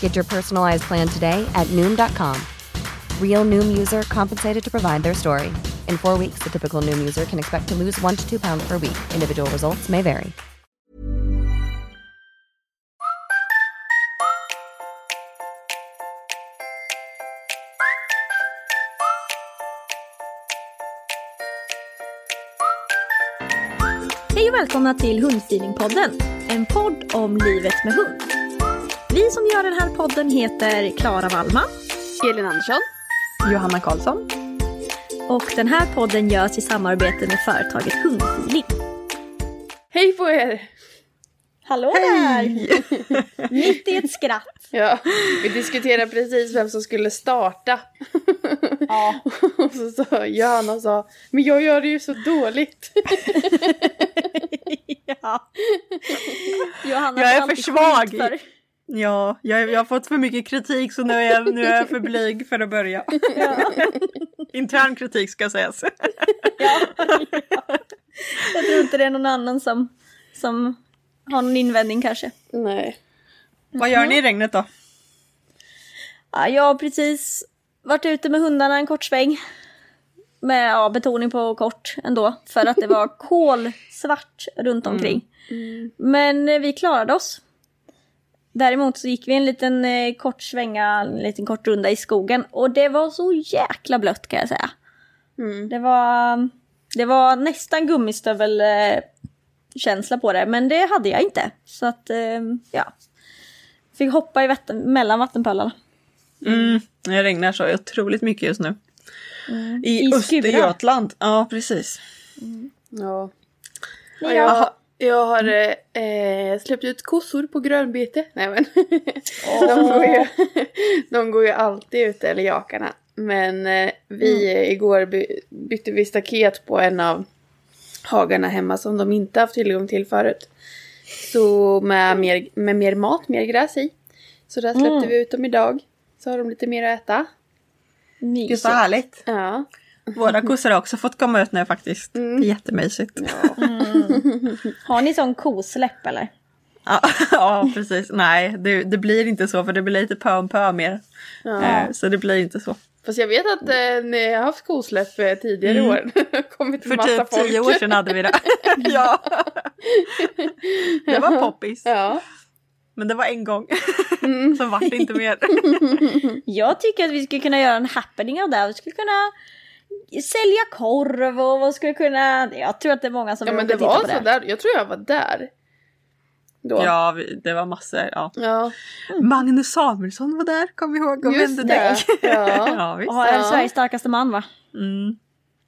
Get your personalized plan today at Noom.com. Real Noom user compensated to provide their story. In four weeks, the typical Noom user can expect to lose one to two pounds per week. Individual results may vary. Hej och välkomna till Hundfeelingpodden, en podd om livet med hund. Vi som gör den här podden heter Klara Wallman, Elin Andersson. Johanna Karlsson. och den här podden görs i samarbete med företaget Hundfeeling. Hej på er! Hallå där! Mitt i ett skratt. Ja, vi diskuterade precis vem som skulle starta. Ja. Och så sa Johanna sa, men jag gör det ju så dåligt. ja. Johanna Jag är för svag. För... Ja, jag, jag har fått för mycket kritik så nu är jag, nu är jag för blyg för att börja. Intern kritik ska sägas. Ja. Jag tror inte det är någon annan som, som har någon invändning kanske. Nej. Vad gör ni i regnet då? Ja, jag har precis varit ute med hundarna en kort sväng. Med ja, betoning på kort ändå. För att det var kolsvart runt omkring. Men eh, vi klarade oss. Däremot så gick vi en liten eh, kort svänga, en liten kort runda i skogen. Och det var så jäkla blött kan jag säga. Det var, det var nästan gummistövel eh, känsla på det. Men det hade jag inte. Så att, eh, ja. Fick hoppa i vatten, mellan vattenpölarna. Mm, det regnar så otroligt mycket just nu. I, I Östergötland. Ja, precis. Ja. Ja. Jag, har- har eh, eh, släppt ut kossor på grönbete. Nej men. de, går ju, de går ju alltid ute, eller jakarna. Men eh, vi eh, igår by, bytte vi staket på en av hagarna hemma som de inte haft tillgång till förut. Så med mer, med mer mat, mer gräs i. Så där släppte vi ut dem idag. Så har de lite mer att äta. Gud så härligt. Ja. Våra kossor har också fått komma ut nu faktiskt. Det är jättemysigt. Har ni sån kosläpp eller? Ja, ja precis. Nej, det, det blir inte så för det blir lite pö om pö mer. Eh, Så det blir inte så. Fast jag vet att eh, ni har haft kosläpp eh, tidigare Mm. år. kommit För massa typ folk. tio år sedan hade vi det. ja. Det var poppis. Ja. Men det var en gång. Så vart det inte mer. Jag tycker att vi skulle kunna göra en happening av det. Vi skulle kunna sälja korv och vad skulle kunna... Jag tror att det är många som ja vill men det var så där. Jag tror jag var där. Då. Ja, det var massor. Ja. Ja, Magnus Samuelsson var där, kom vi ihåg. Och just vände det. däck. Ja. ja, visst. Och är Ja. Sveriges starkaste man va? Mm.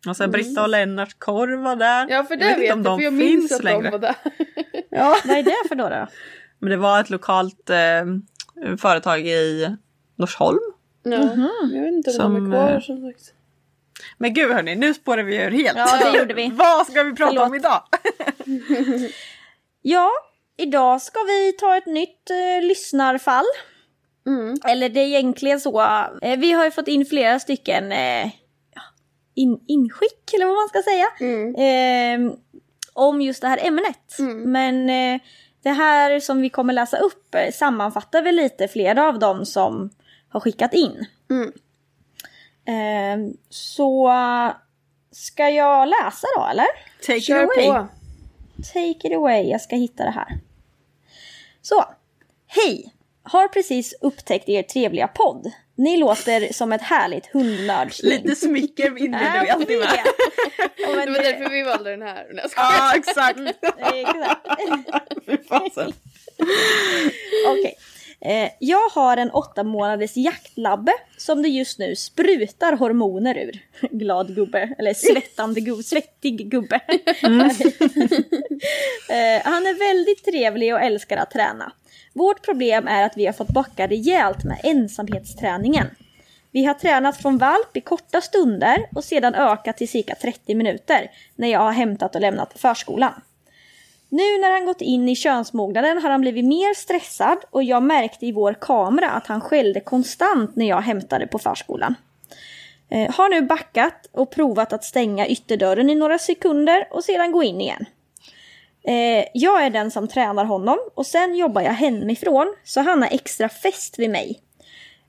Och sen Britta och Lennart Korv var där. ja, för Jag det vet vet, inte om jag, de för jag minns finns att längre. de var där. Ja. Vad är det för då? då? Men det var ett lokalt eh, företag i Norsholm. Ja. Jag vet inte om Som, de är kvar eh, som sagt. Men gud hörni, nu spårar vi ur helt. Ja, det gjorde vi. Vad ska vi prata Förlåt. om idag? Ja, idag ska vi ta ett nytt eh, lyssnarfall. Mm. Eller det är egentligen så. Eh, vi har ju fått in flera stycken eh, in, inskick, eller vad man ska säga, eh, om just det här ämnet. Men eh, det här som vi kommer läsa upp eh, sammanfattar väl lite flera av dem som har skickat in. Mm. Eh, så ska jag läsa då, eller? Take Kör it away. på. Take it away, jag ska hitta det här. Så, hej! Har precis upptäckt er trevliga podd. Ni låter som ett härligt hundnördsgäng. Lite smicker inleder vi alltid med. Ja, men Det var därför vi valde den här. Ja, exakt. Exakt. Fy fasen. Eh, jag har en åtta månaders jaktlabbe som det just nu sprutar hormoner ur. Glad gubbe, eller svettande gubbe, svettig gubbe. eh, han är väldigt trevlig och älskar att träna. Vårt problem är att vi har fått backa rejält med ensamhetsträningen. Vi har tränat från valp i korta stunder och sedan ökat till cirka 30 minuter när jag har hämtat och lämnat på förskolan. Nu när han gått in i könsmognaden har han blivit mer stressad och jag märkte i vår kamera att han skällde konstant när jag hämtade på förskolan. Eh, har nu backat och provat att stänga ytterdörren i några sekunder och sedan gå in igen. Eh, jag är den som tränar honom och sen jobbar jag hemifrån så han har extra fest vid mig.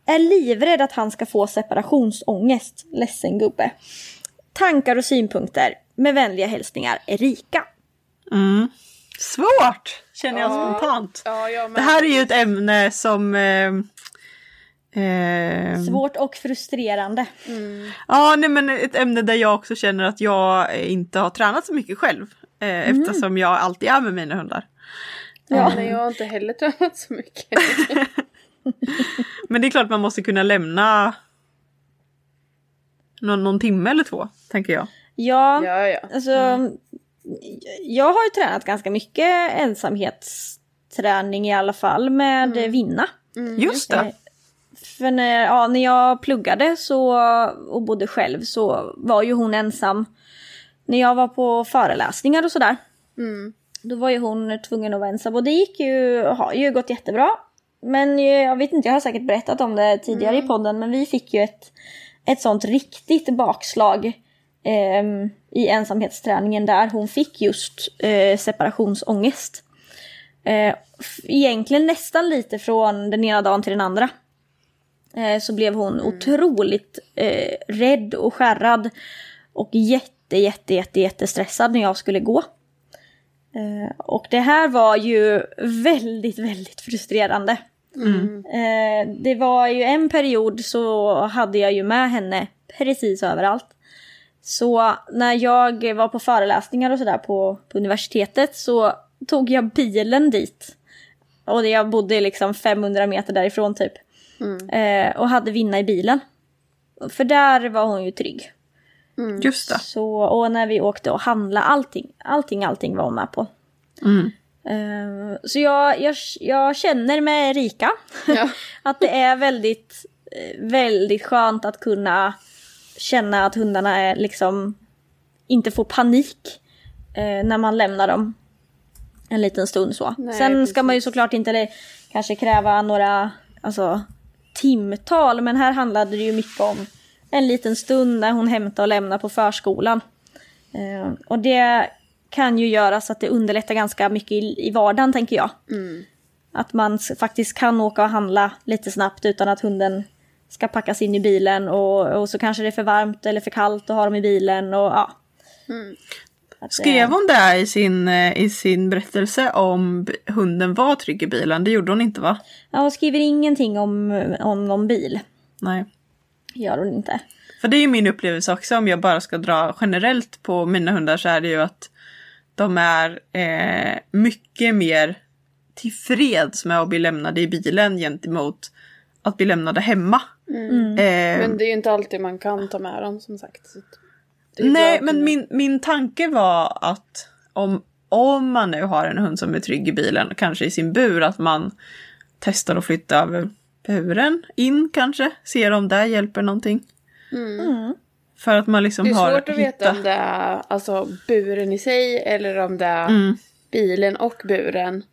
Är livrädd att han ska få separationsångest. Ledsen gubbe. Tankar och synpunkter. Med vänliga hälsningar Erika. Mm. Svårt, känner jag spontant. Ja, jag med. Det här är ju ett ämne som... Eh, eh, Svårt och frustrerande. Ja, nej, men ett ämne där jag också känner att jag eh, inte har tränat så mycket själv. Eh, Eftersom jag alltid är med mina hundar. Ja. Men jag har inte heller tränat så mycket. Men det är klart man måste kunna lämna någon, någon timme eller två, tänker jag. Ja, Ja, ja. alltså. Jag har ju tränat ganska mycket ensamhetsträning i alla fall med eh, Vinna. Just det. För när, ja, när jag pluggade så, och bodde själv så var ju hon ensam. När jag var på föreläsningar och sådär. Då var ju hon tvungen att vara ensam och det gick ju, har ju gått jättebra. Men jag vet inte, jag har säkert berättat om det tidigare i podden men vi fick ju ett, ett sånt riktigt bakslag ehm, i ensamhetsträningen där hon fick just eh, separationsångest. Eh, egentligen nästan lite från den ena dagen till den andra. Eh, så blev hon otroligt eh, rädd och skärrad. Och jätte, jätte, jätte, jättestressad när jag skulle gå. Eh, och det här var ju väldigt, väldigt frustrerande. Eh, det var ju en period så hade jag ju med henne precis överallt. Så när jag var på föreläsningar och sådär på, på universitetet så tog jag bilen dit. Och jag bodde liksom 500 meter därifrån typ. Eh, och hade Vinna i bilen. För där var hon ju trygg. Just det. Så, och när vi åkte och handlade, allting, allting, allting var hon med på. Mm. Eh, så jag, jag, jag känner med Rika Ja. att det är väldigt, eh, väldigt skönt att kunna känna att hundarna är liksom inte får panik eh, när man lämnar dem en liten stund så. Nej, Sen ska man ju precis. såklart inte kanske kräva några alltså, timtal men här handlade det ju mycket om en liten stund när hon hämtar och lämnar på förskolan. Eh, och det kan ju göra så att det underlättar ganska mycket i, i vardagen tänker jag. Att man faktiskt kan åka och handla lite snabbt utan att hunden ska packas in i bilen och, och så kanske det är för varmt eller för kallt att ha dem i bilen och ja. Att, Skrev eh, hon det i sin, eh, i sin berättelse om hunden var trygg i bilen? Det gjorde hon inte va? Ja, hon skriver ingenting om, om någon bil. Nej. Gör hon inte. För det är ju min upplevelse också om jag bara ska dra generellt på mina hundar så är det ju att de är eh, mycket mer tillfreds med att bli lämnade i bilen gentemot att bli lämnade hemma. Mm. Eh, Men det är ju inte alltid man kan ta med dem som sagt. Nej, men min, min tanke var att om, om man nu har en hund som är trygg i bilen, kanske i sin bur, att man testar att flytta över buren in kanske, ser om det hjälper någonting. För att man liksom Det är har svårt att veta hittat- om det är alltså, buren i sig eller om det är Mm. bilen och buren.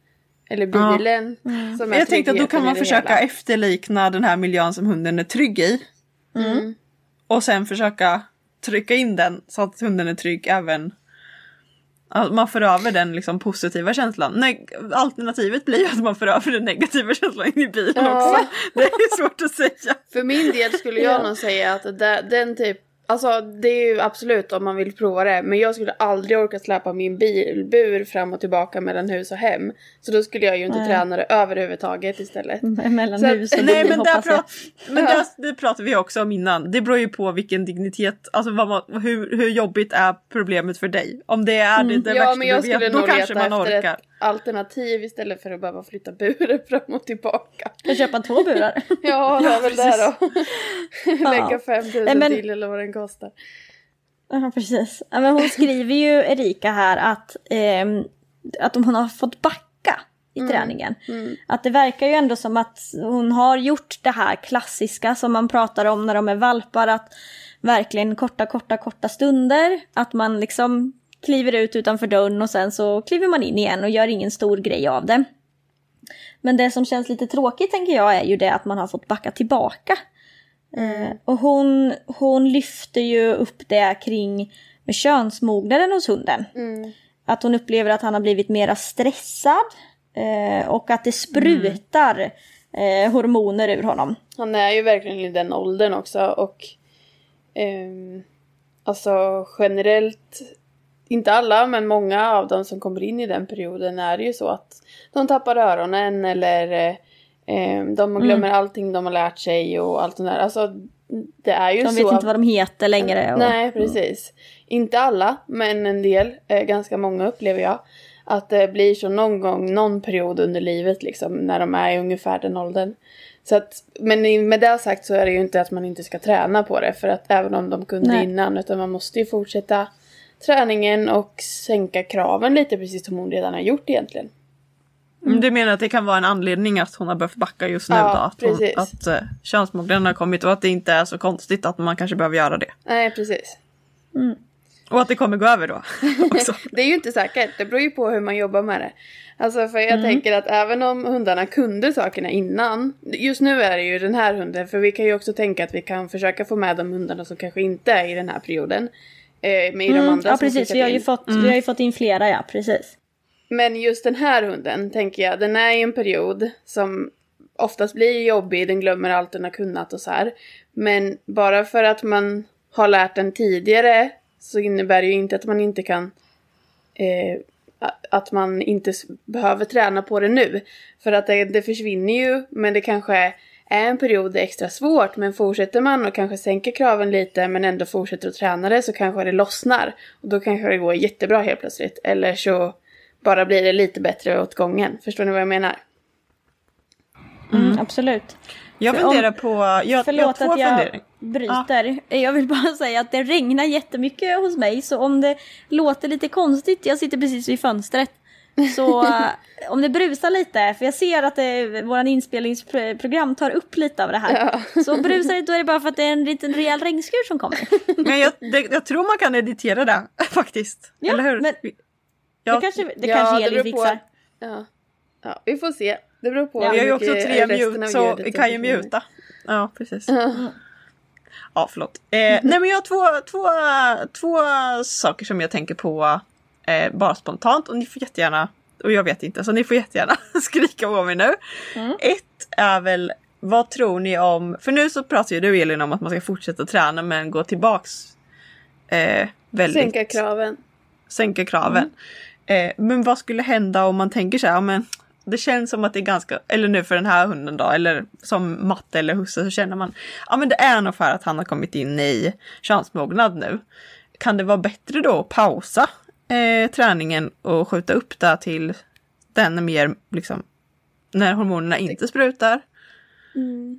Eller bilen som är Jag tänkte att då kan man försöka hela. efterlikna den här miljön som hunden är trygg i. Mm. Och sen försöka trycka in den så att hunden är trygg även att man för över den liksom positiva känslan. Nej, alternativet blir att man för över den negativa känslan in i bilen Ja. också. Det är svårt att säga. För min del skulle jag nog säga att det- den typ Alltså det är ju absolut om man vill prova det men jag skulle aldrig orka släppa min bilbur fram och tillbaka mellan hus och hem. Så då skulle jag ju inte Nej. träna det överhuvudtaget istället. Mellan Så- hus och Nej bil men, där jag. men där, det pratade vi också om innan. Det beror ju på vilken dignitet, alltså vad man, hur, hur jobbigt är problemet för dig. Om det är det, det ja värsta men jag du vet, då kanske man orkar. ett alternativ istället för att behöva flytta buren fram och tillbaka. Jag köpa två burar. Ja det är väl det då. Lägga. 5000 Nej, men- till eller vad den kostar. Ja, precis. Ja, men hon skriver ju, Erika här, att, ehm, att hon har fått backa i träningen. Att det verkar ju ändå som att hon har gjort det här klassiska som man pratar om när de är valpar. Att verkligen korta, korta, korta stunder. Att man liksom kliver ut utanför dörren och sen så kliver man in igen och gör ingen stor grej av det. Men det som känns lite tråkigt tänker jag är ju det att man har fått backa tillbaka. Eh, och hon, hon lyfter ju upp det kring med könsmognaden hos hunden. Att hon upplever att han har blivit mera stressad eh, och att det sprutar eh, hormoner ur honom. Han är ju verkligen i den åldern också och ehm, alltså generellt, inte alla men många av dem som kommer in i den perioden är det ju så att de tappar öronen eller eh, ehm, de glömmer allting de har lärt sig och allt sånt där. Alltså det är ju De så. vet inte vad de heter längre. Och, Nej, precis. Inte alla, men en del, eh, ganska många upplever jag. Att det blir så någon gång, någon period under livet liksom, när de är i ungefär den åldern. Så att, men med det sagt så är det ju inte att man inte ska träna på det, för att även om de kunde Nej. innan, utan man måste ju fortsätta träningen och sänka kraven lite, precis som hon redan har gjort egentligen. Mm. Du menar att det kan vara en anledning att hon har behövt backa just nu Ja, då? Att, hon, att uh, könsmognaden har kommit och att det inte är så konstigt att man kanske behöver göra det. Nej, precis. Och att det kommer gå över då. Det är ju inte säkert, det beror ju på hur man jobbar med det. Alltså för jag tänker att även om hundarna kunde sakerna innan, just nu är det ju den här hunden, för vi kan ju också tänka att vi kan försöka få med de hundarna som kanske inte är i den här perioden. Eh, med i de Mm, andra ja precis, vi har, ju in. fått, vi har ju fått in flera ja, precis. Men just den här hunden, tänker jag, den är i en period som oftast blir jobbig, den glömmer allt den har kunnat och så här. Men bara för att man har lärt den tidigare så innebär det ju inte att man inte kan eh, att man inte behöver träna på det nu. För att det, det försvinner ju, men det kanske är en period det är extra svårt. Men fortsätter man och kanske sänker kraven lite men ändå fortsätter att träna det så kanske det lossnar. Och då kanske det går jättebra helt plötsligt. Eller så bara blir det lite bättre åt gången. Förstår ni vad jag menar? Mm, absolut. Jag funderar på, jag, jag Förlåt två att jag funderingar. bryter. Jag vill bara säga att det regnar jättemycket hos mig så om det låter lite konstigt, jag sitter precis vid fönstret. Så om det brusar lite, för jag ser att det, våran inspelningsprogram tar upp lite av det här. Så brusar det då är det bara för att det är en liten rejäl regnskur som kommer. Men jag, det, jag tror man kan editera det faktiskt. Ja, Eller hur? men- Ja, det kanske, det Ja, kanske det Elin fixar. Ja. ja, vi får se. Det beror på Ja, vi har ju också tre mute så vi kan ju muta. Ja, precis. Ja, förlåt. Eh, nej men jag har två, två, två saker som jag tänker på eh, bara spontant och ni får jättegärna, och jag vet inte, så ni får jättegärna skrika på mig nu. Ett är väl, vad tror ni om, för nu så pratar ju du Elin om att man ska fortsätta träna men gå tillbaks eh, väldigt Sänka kraven. sänka kraven. Eh, men vad skulle hända om man tänker så här, men det känns som att det är ganska, eller nu för den här hunden då, eller som matte eller husse så känner man, ja men det är nog för att han har kommit in i könsmognad nu. Kan det vara bättre då att pausa eh, träningen och skjuta upp det till den mer liksom, när hormonerna inte sprutar?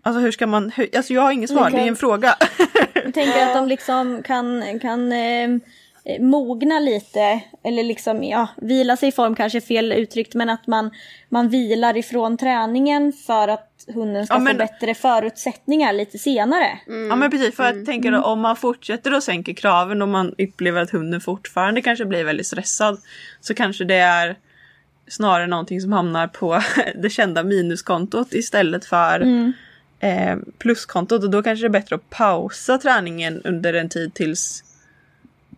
Alltså hur ska man, hur, alltså jag har inget svar, det är en fråga. Jag tänker att de liksom kan, kan eh, mogna lite, eller liksom, ja, vila sig i form kanske är fel uttryckt, men att man, man vilar ifrån träningen för att hunden ska Ja, men- få bättre förutsättningar lite senare. Ja men precis, för jag tänker då, om man fortsätter att sänka kraven och man upplever att hunden fortfarande kanske blir väldigt stressad så kanske det är snarare någonting som hamnar på det kända minuskontot istället för eh, pluskontot. Och då kanske det är bättre att pausa träningen under en tid tills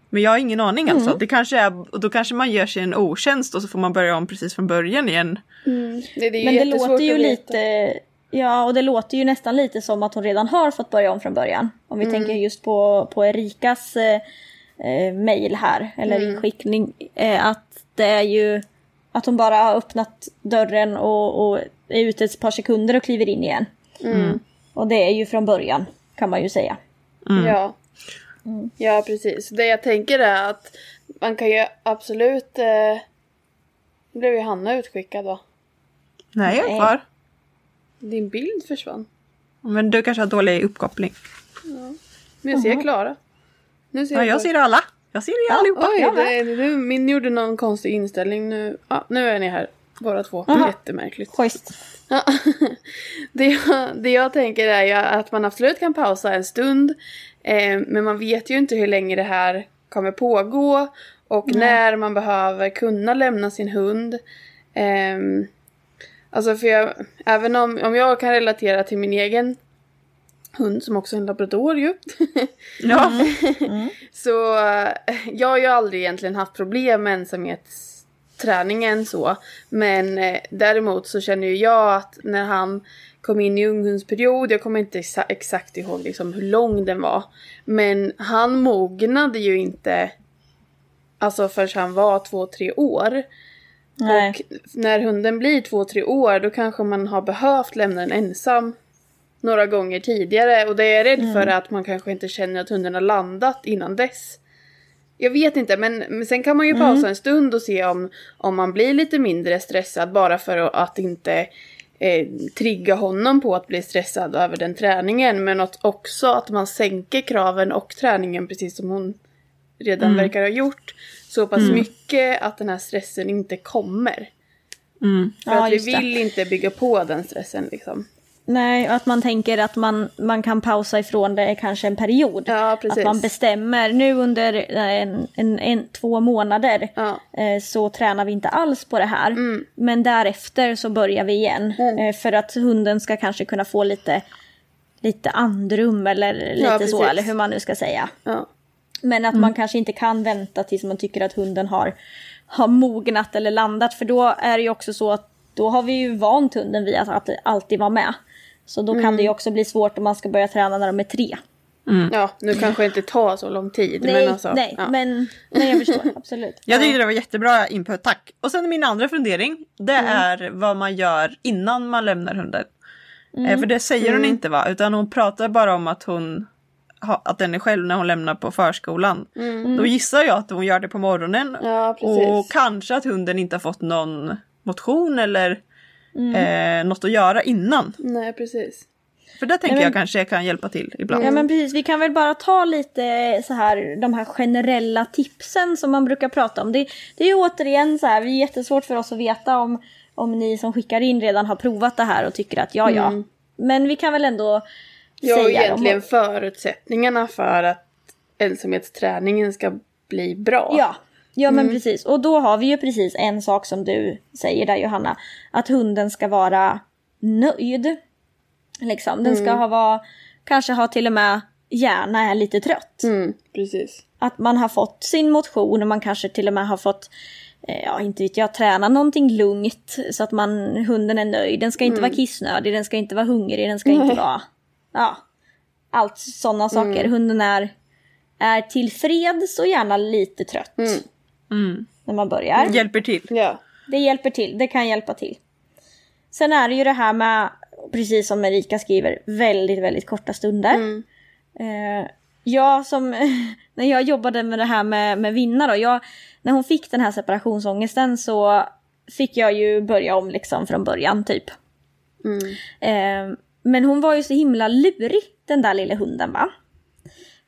Men jag har ingen aning alltså. Mm. Det kanske är, och då kanske man gör sig en otjänst och så får man börja om precis från början igen. Mm. Det, det är ju Men det låter ju lite, ja och det låter ju nästan lite som att hon redan har fått börja om från början. Om vi Mm. tänker just på, på Erikas eh, eh, mail här, eller Mm. inskickning. Eh, att det är ju att hon bara har öppnat dörren och, och är ute ett par sekunder och kliver in igen. Mm. Och det är ju från början, kan man ju säga. Ja. Mm. ja, precis. Det jag tänker är att man kan ju absolut... Eh... Nu blev ju Hanna utskickad va? Nej, jag är kvar. Din bild försvann. Men du kanske har dålig uppkoppling. Men jag ser Klara. Nu ser Ja, jag ser alla. Jag ser er allihopa. Oj, Jag det, det, min gjorde någon konstig inställning nu. Ja, nu är ni här båda två. Aha. Jättemärkligt. Schysst. Ja. det, jag, det jag tänker är ju att man absolut kan pausa en stund. Eh, men man vet ju inte hur länge det här kommer pågå. Och när man behöver kunna lämna sin hund. Ehm, alltså för jag, även om, om jag kan relatera till min egen hund som också är en labrador ju. Ja. Så eh, jag har ju aldrig egentligen haft problem med ensamhetsträningen så. Men eh, däremot så känner ju jag att när han kom in i unghundsperiod, jag kommer inte exa- exakt ihåg liksom hur lång den var. Men han mognade ju inte alltså förrän han var två, tre år. Nej. Och när hunden blir två, tre år då kanske man har behövt lämna den ensam några gånger tidigare. Och det är jag rädd för att man kanske inte känner att hunden har landat innan dess. Jag vet inte, men, men sen kan man ju pausa en stund och se om, om man blir lite mindre stressad bara för att, inte eh, trigga honom på att bli stressad över den träningen. Men att också att man sänker kraven och träningen precis som hon redan verkar ha gjort. Så pass mycket att den här stressen inte kommer. Mm. För Ja, att vi just det. vill inte bygga på den stressen liksom. Nej, att man tänker att man, man kan pausa ifrån det kanske en period. Ja. Att man bestämmer, nu under eh, en, en, en, två månader Ja. eh, så tränar vi inte alls på det här. Mm. Men därefter så börjar vi igen. Eh, för att hunden ska kanske kunna få lite, lite andrum eller lite precis. så, eller hur man nu ska säga. Ja. Men att man kanske inte kan vänta tills man tycker att hunden har, har mognat eller landat. För då är det ju också så att då har vi ju vant hunden vid att alltid, alltid vara med. Så då kan det ju också bli svårt om man ska börja träna när de är tre. ja, nu kanske det inte tar så lång tid. Nej, men alltså, nej, ja. men, men jag förstår absolut. Jag tyckte det var jättebra input, tack. Och sen min andra fundering, det Mm. är vad man gör innan man lämnar hunden. Mm. Eh, För det säger hon inte va, utan hon pratar bara om att hon att den är själv när hon lämnar på förskolan. Då gissar jag att hon gör det på morgonen. Mm. Ja, och kanske att hunden inte har fått någon motion eller Mm. eh, något att göra innan. Nej, precis. För det tänker men- jag kanske kan hjälpa till ibland. Ja men precis, vi kan väl bara ta lite så här de här generella tipsen som man brukar prata om. Det, det är ju återigen så här, det är jättesvårt för oss att veta om, om ni som skickar in redan har provat det här och tycker att ja ja. Men vi kan väl ändå Ja, säga egentligen dem. förutsättningarna för att ensamhetsträningen ska bli bra. Ja, ja men precis. Och då har vi ju precis en sak som du säger där Johanna. Att hunden ska vara nöjd. Liksom. Den ska ha vara, kanske ha till och med gärna är lite trött. Mm, precis. Att man har fått sin motion och man kanske till och med har fått eh, Ja, inte vet jag, träna någonting lugnt så att man, hunden är nöjd. Den ska inte vara kissnödig, den ska inte vara hungrig, den ska inte vara... Ja, allt sådana saker. Hunden är, är tillfreds och gärna lite trött Mm. när man börjar. Hjälper till. Ja. Det hjälper till, det kan hjälpa till. Sen är det ju det här med, precis som Erika skriver, väldigt, väldigt korta stunder. Mm. Eh, jag som, när jag jobbade med det här med, med Vinna då, jag, när hon fick den här separationsångesten så fick jag ju börja om liksom från början typ. Mm. Eh, men hon var ju så himla lurig, den där lilla hunden va.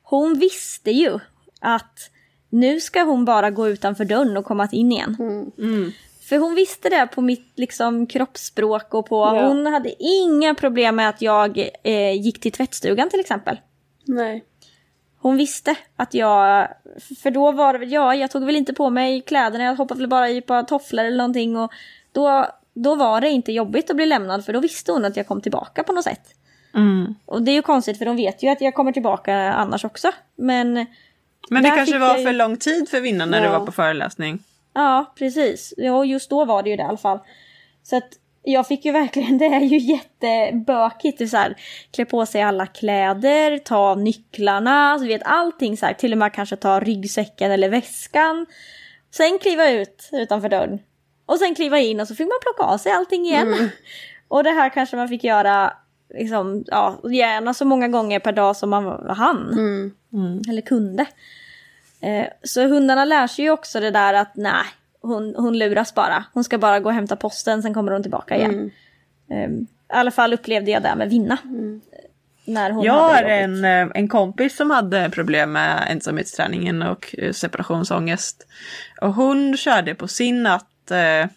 Hon visste ju att nu ska hon bara gå utanför dörren och komma in igen. Mm. För hon visste det på mitt liksom, kroppsspråk och på... Ja. Hon hade inga problem med att jag eh, gick till tvättstugan till exempel. Nej. Hon visste att jag... För då var det väl, ja, jag tog väl inte på mig kläderna, jag hoppade väl bara i par tofflor eller någonting och då, då var det inte jobbigt att bli lämnad för då visste hon att jag kom tillbaka på något sätt. Mm. Och det är ju konstigt för de vet ju att jag kommer tillbaka annars också. Men Men det Där kanske var jag för lång tid för Vinna när du Ja. var på föreläsning. Ja, precis. Ja, just då var det ju det i alla fall. Så att jag fick ju verkligen, det är ju jättebökigt. Det så här, klä på sig alla kläder, ta av nycklarna, alltså, vet allting så här. Till och med kanske ta ryggsäcken eller väskan. Sen kliva ut utanför dörren. Och sen kliva in och så fick man plocka av sig allting igen. Och det här kanske man fick göra liksom, ja, gärna så många gånger per dag som man hann. Mm. Eller kunde. Eh, så hundarna lär sig ju också det där att nej, hon, hon luras bara. Hon ska bara gå och hämta posten, sen kommer hon tillbaka igen. Eh, I alla fall upplevde jag det med Vinna. När hon Jag har en, eh, en kompis som hade problem med ensamhetsträningen och eh, separationsångest. Och hon körde på sin att eh,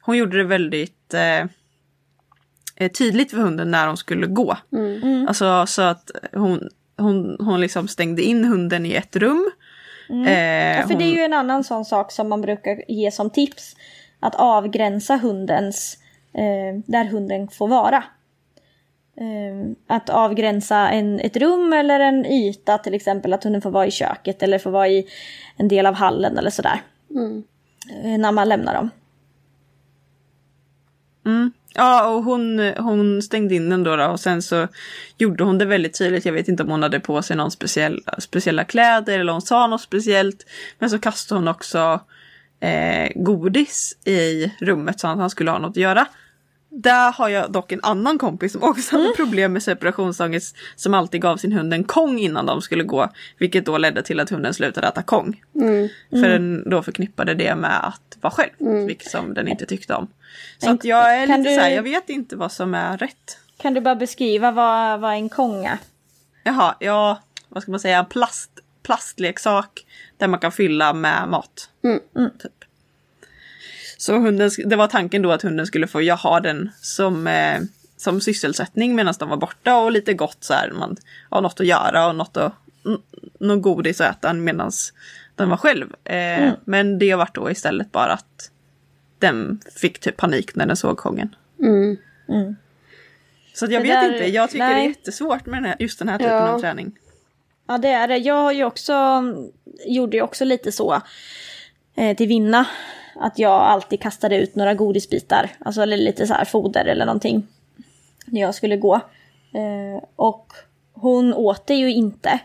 hon gjorde det väldigt eh, eh, tydligt för hunden när hon skulle gå. Alltså så att hon, hon, hon liksom stängde in hunden i ett rum. Eh, Ja, för hon, det är ju en annan sån sak som man brukar ge som tips. Att avgränsa hundens, eh, där hunden får vara. Eh, att avgränsa en, ett rum eller en yta till exempel. Att hunden får vara i köket eller får vara i en del av hallen eller sådär. Eh, när man lämnar dem. Mm. Ja, och hon, hon stängde in den då, då och sen så gjorde hon det väldigt tydligt. Jag vet inte om hon hade på sig någon speciell, speciella kläder eller hon sa något speciellt. Men så kastade hon också eh, godis i rummet så att han skulle ha något att göra. Där har jag dock en annan kompis som också hade problem med separationsångest som alltid gav sin hund en kong innan de skulle gå. Vilket då ledde till att hunden slutade äta kong. För den då förknippade det med att vara själv, vilket som den inte tyckte om. Så att jag är kan lite du- så här, jag vet inte vad som är rätt. Kan du bara beskriva vad, vad en kong är? Jaha, ja, vad ska man säga, en plast, plastleksak där man kan fylla med mat. Mm. Så hunden, det var tanken då att hunden skulle få ja, ha den som, eh, som sysselsättning medan de var borta och lite gott så här, man har något att göra och något, att, något godis att äta medan den var själv. Eh, Mm. Men det vart då istället bara att den fick typ panik när den såg kongen. Så att jag Det vet där- inte, jag tycker det nej. är jättesvårt med den här, just den här typen Ja. av träning. Ja det är det. Jag har ju också, gjorde ju också lite så eh, till Vinna. Att jag alltid kastade ut några godisbitar. Alltså eller lite så här foder eller någonting. När jag skulle gå. Eh, och hon åt det ju inte.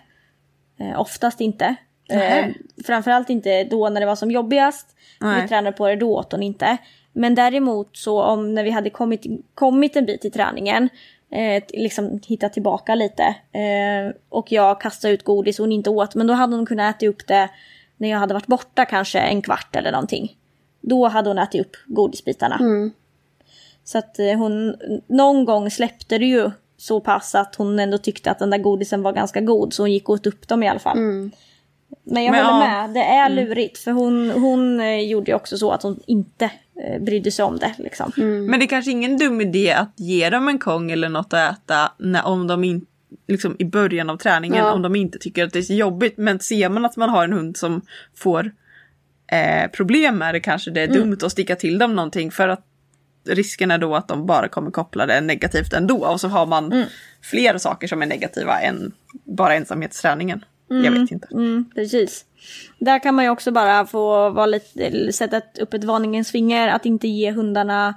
Eh, oftast inte. Eh, framförallt inte då när det var som jobbigast. Nej. Vi tränade på det, då åt hon inte. Men däremot så om när vi hade kommit, kommit en bit i träningen, eh, liksom hittat tillbaka lite eh, och jag kastade ut godis och hon inte åt, men då hade hon kunnat äta upp det när jag hade varit borta kanske en kvart eller någonting. Då hade hon ätit upp godisbitarna. Så att eh, hon, någon gång släppte det ju så pass att hon ändå tyckte att den där godisen var ganska god så hon gick och åt upp dem i alla fall. Men jag Men håller ja. med, det är lurigt för hon, hon eh, gjorde ju också så att hon inte eh, brydde sig om det liksom. Men det är kanske ingen dum idé att ge dem en kong eller något att äta när, om de inte liksom i början av träningen Ja. om de inte tycker att det är så jobbigt. Men ser man att man har en hund som får eh, problem med det kanske det är dumt att sticka till dem någonting för att risken är då att de bara kommer koppla det negativt ändå och så har man fler saker som är negativa än bara ensamhetsträningen. Jag vet inte. Mm, precis. Där kan man ju också bara få vara lite, sätta upp ett varningens finger att inte ge hundarna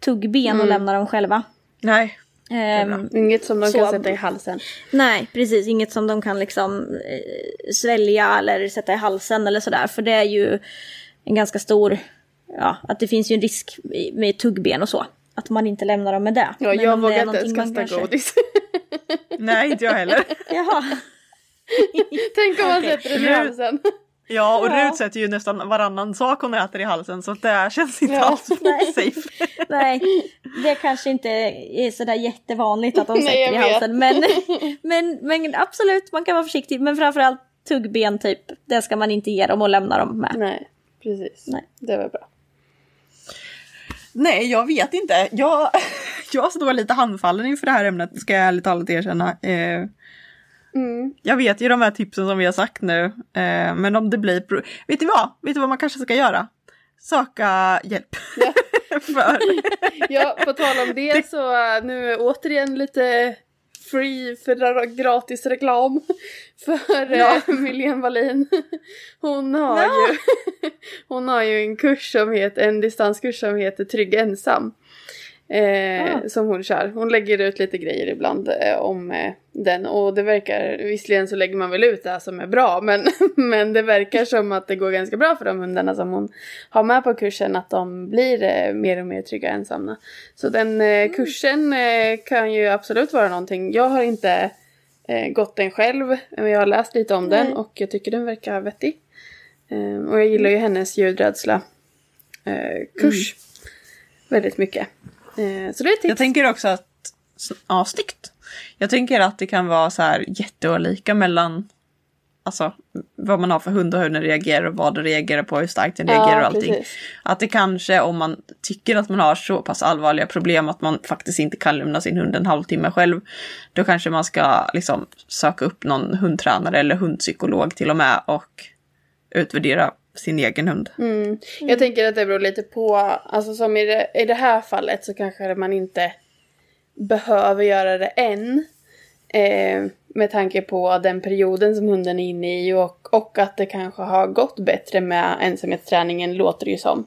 tuggben och lämna dem själva. Nej. Ehm, Inget som de Så- kan sätta i halsen. Nej, precis. Inget som de kan liksom eh, svälja eller sätta i halsen eller sådär. För det är ju en ganska stor, ja, att det finns ju en risk med tuggben och så. Att man inte lämnar dem med det. Ja, Men jag det vågar inte ens kasta kanske- godis. Nej, inte jag heller. Jaha. Tänk om man Okej. sätter den i halsen. Ja, och Ja. Rut sätter ju nästan varannan sak hon äter i halsen så det känns inte Ja. alls Nej. safe. Nej, det kanske inte är sådär jättevanligt att de Nej, sätter jag i halsen. Men, men, men absolut, man kan vara försiktig. Men framförallt tuggben typ, det ska man inte ge dem och lämna dem med. Nej, precis. Nej. Det var bra. Nej, jag vet inte. Jag, jag står lite handfallen inför det här ämnet, ska jag ärligt talat erkänna. Eh, Mm. jag vet ju de här tipsen som vi har sagt nu, eh, men om det blir... Vet du vad? Vet du vad man kanske ska göra? Söka hjälp. För, Ja, på tal om det så uh, nu återigen lite free för gratis reklam för ja. eh, Wallin. Hon har, ja. ju, hon har ju en kurs som heter, en distanskurs som heter Trygg ensam. Eh, ah. Som hon kör. Hon lägger ut lite grejer ibland eh, om eh, den och det verkar, visserligen så lägger man väl ut det här som är bra men, men det verkar som att det går ganska bra för de hundarna som hon har med på kursen att de blir eh, mer och mer trygga ensamma. Så den eh, mm. kursen eh, kan ju absolut vara någonting. Jag har inte gått den själv men jag har läst lite om Nej. den och jag tycker den verkar vettig. och jag gillar ju hennes ljudrädsla kurs mm. väldigt mycket. Eh, så det är tips. Jag tänker också att, ja snyggt. Jag tänker att det kan vara så här jätteolika mellan alltså, vad man har för hund och hur den reagerar och vad den reagerar på, hur starkt den reagerar och allting. Precis. Att det kanske om man tycker att man har så pass allvarliga problem att man faktiskt inte kan lämna sin hund en halvtimme själv. Då kanske man ska liksom söka upp någon hundtränare eller hundpsykolog till och med och utvärdera sin egen hund. Mm. Mm. Jag tänker att det beror lite på, alltså som i det, i det här fallet så kanske man inte behöver göra det än. Eh, med tanke på den perioden som hunden är inne i och, och att det kanske har gått bättre med ensamhetsträningen låter det ju som.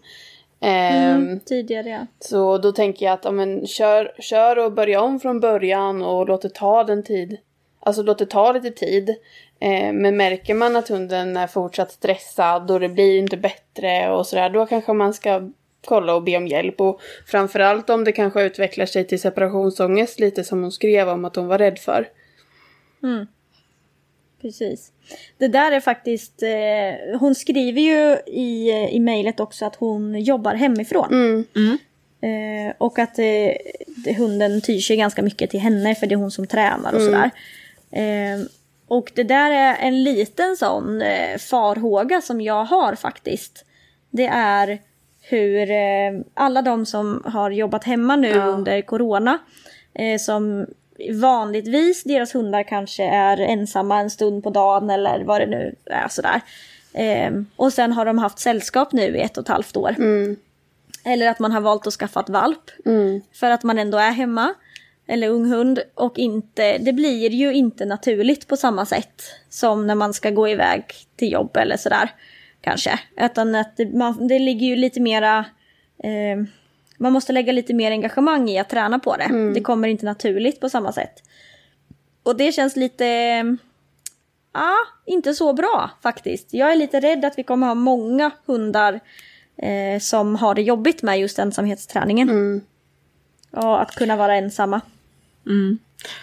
Eh, mm, tidigare ja. Så då tänker jag att om en kör, kör och börja om från början och låt det ta den tid. Alltså låt det ta lite tid. Eh, men märker man att hunden är fortsatt stressad och det blir inte bättre och sådär, då kanske man ska kolla och be om hjälp. Och framförallt om det kanske utvecklar sig till separationsångest, lite som hon skrev om att hon var rädd för. Mm. Precis. Det där är faktiskt, eh, hon skriver ju i, i mejlet också att hon jobbar hemifrån. Mm. Mm. Eh, och att eh, hunden tyr sig ganska mycket till henne för det är hon som tränar och mm. sådär. Eh, och det där är en liten sån eh, farhåga som jag har faktiskt. Det är hur eh, alla de som har jobbat hemma nu ja. under corona, eh, som vanligtvis deras hundar kanske är ensamma en stund på dagen eller vad det nu är sådär. Eh, och sen har de haft sällskap nu i ett och ett halvt år. Mm. Eller att man har valt att skaffa ett valp. Mm. För att man ändå är hemma eller ung hund och inte, det blir ju inte naturligt på samma sätt som när man ska gå iväg till jobb eller sådär. Kanske. Utan att det, man, det ligger ju lite mera, eh, man måste lägga lite mer engagemang i att träna på det. Mm. Det kommer inte naturligt på samma sätt. Och det känns lite, ja, inte så bra faktiskt. Jag är lite rädd att vi kommer ha många hundar eh, som har det jobbigt med just ensamhetsträningen. Mm. Och att kunna vara ensamma. Mm.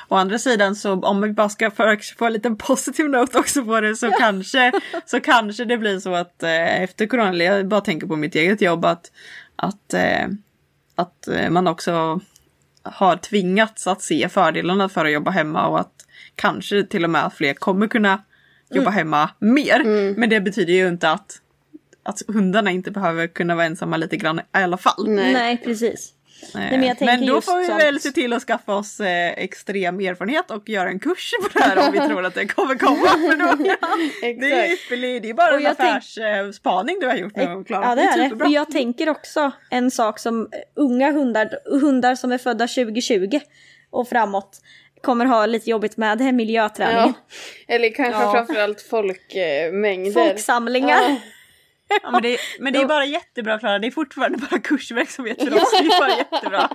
Å andra sidan så om vi bara ska få en liten positiv not också på det så, kanske, så kanske det blir så att eh, efter corona, jag bara tänker på mitt eget jobb, att, att, eh, att eh, man också har tvingats att se fördelarna för att jobba hemma och att kanske till och med att fler kommer kunna jobba mm. hemma mer. Mm. Men det betyder ju inte att, att hundarna inte behöver kunna vara ensamma lite grann i alla fall. Nej, Nej precis. Nej, men, men, då får vi sånt. väl se till att skaffa oss eh, extrem erfarenhet och göra en kurs på det här om vi tror att det kommer komma. För då, det är ypperligt, det är bara och en affärsspaning tänk... du har gjort nu Klara. Ja det är det. Och jag tänker också en sak som unga hundar, hundar som är födda 2020 och framåt kommer ha lite jobbigt med det här miljöträningen. Ja. Eller kanske ja. framförallt folkmängder. Folksamlingar. Ja. Ja, men, det, men det är bara jättebra Klara, det är fortfarande bara kursverksamhet för oss. Det är bara jättebra.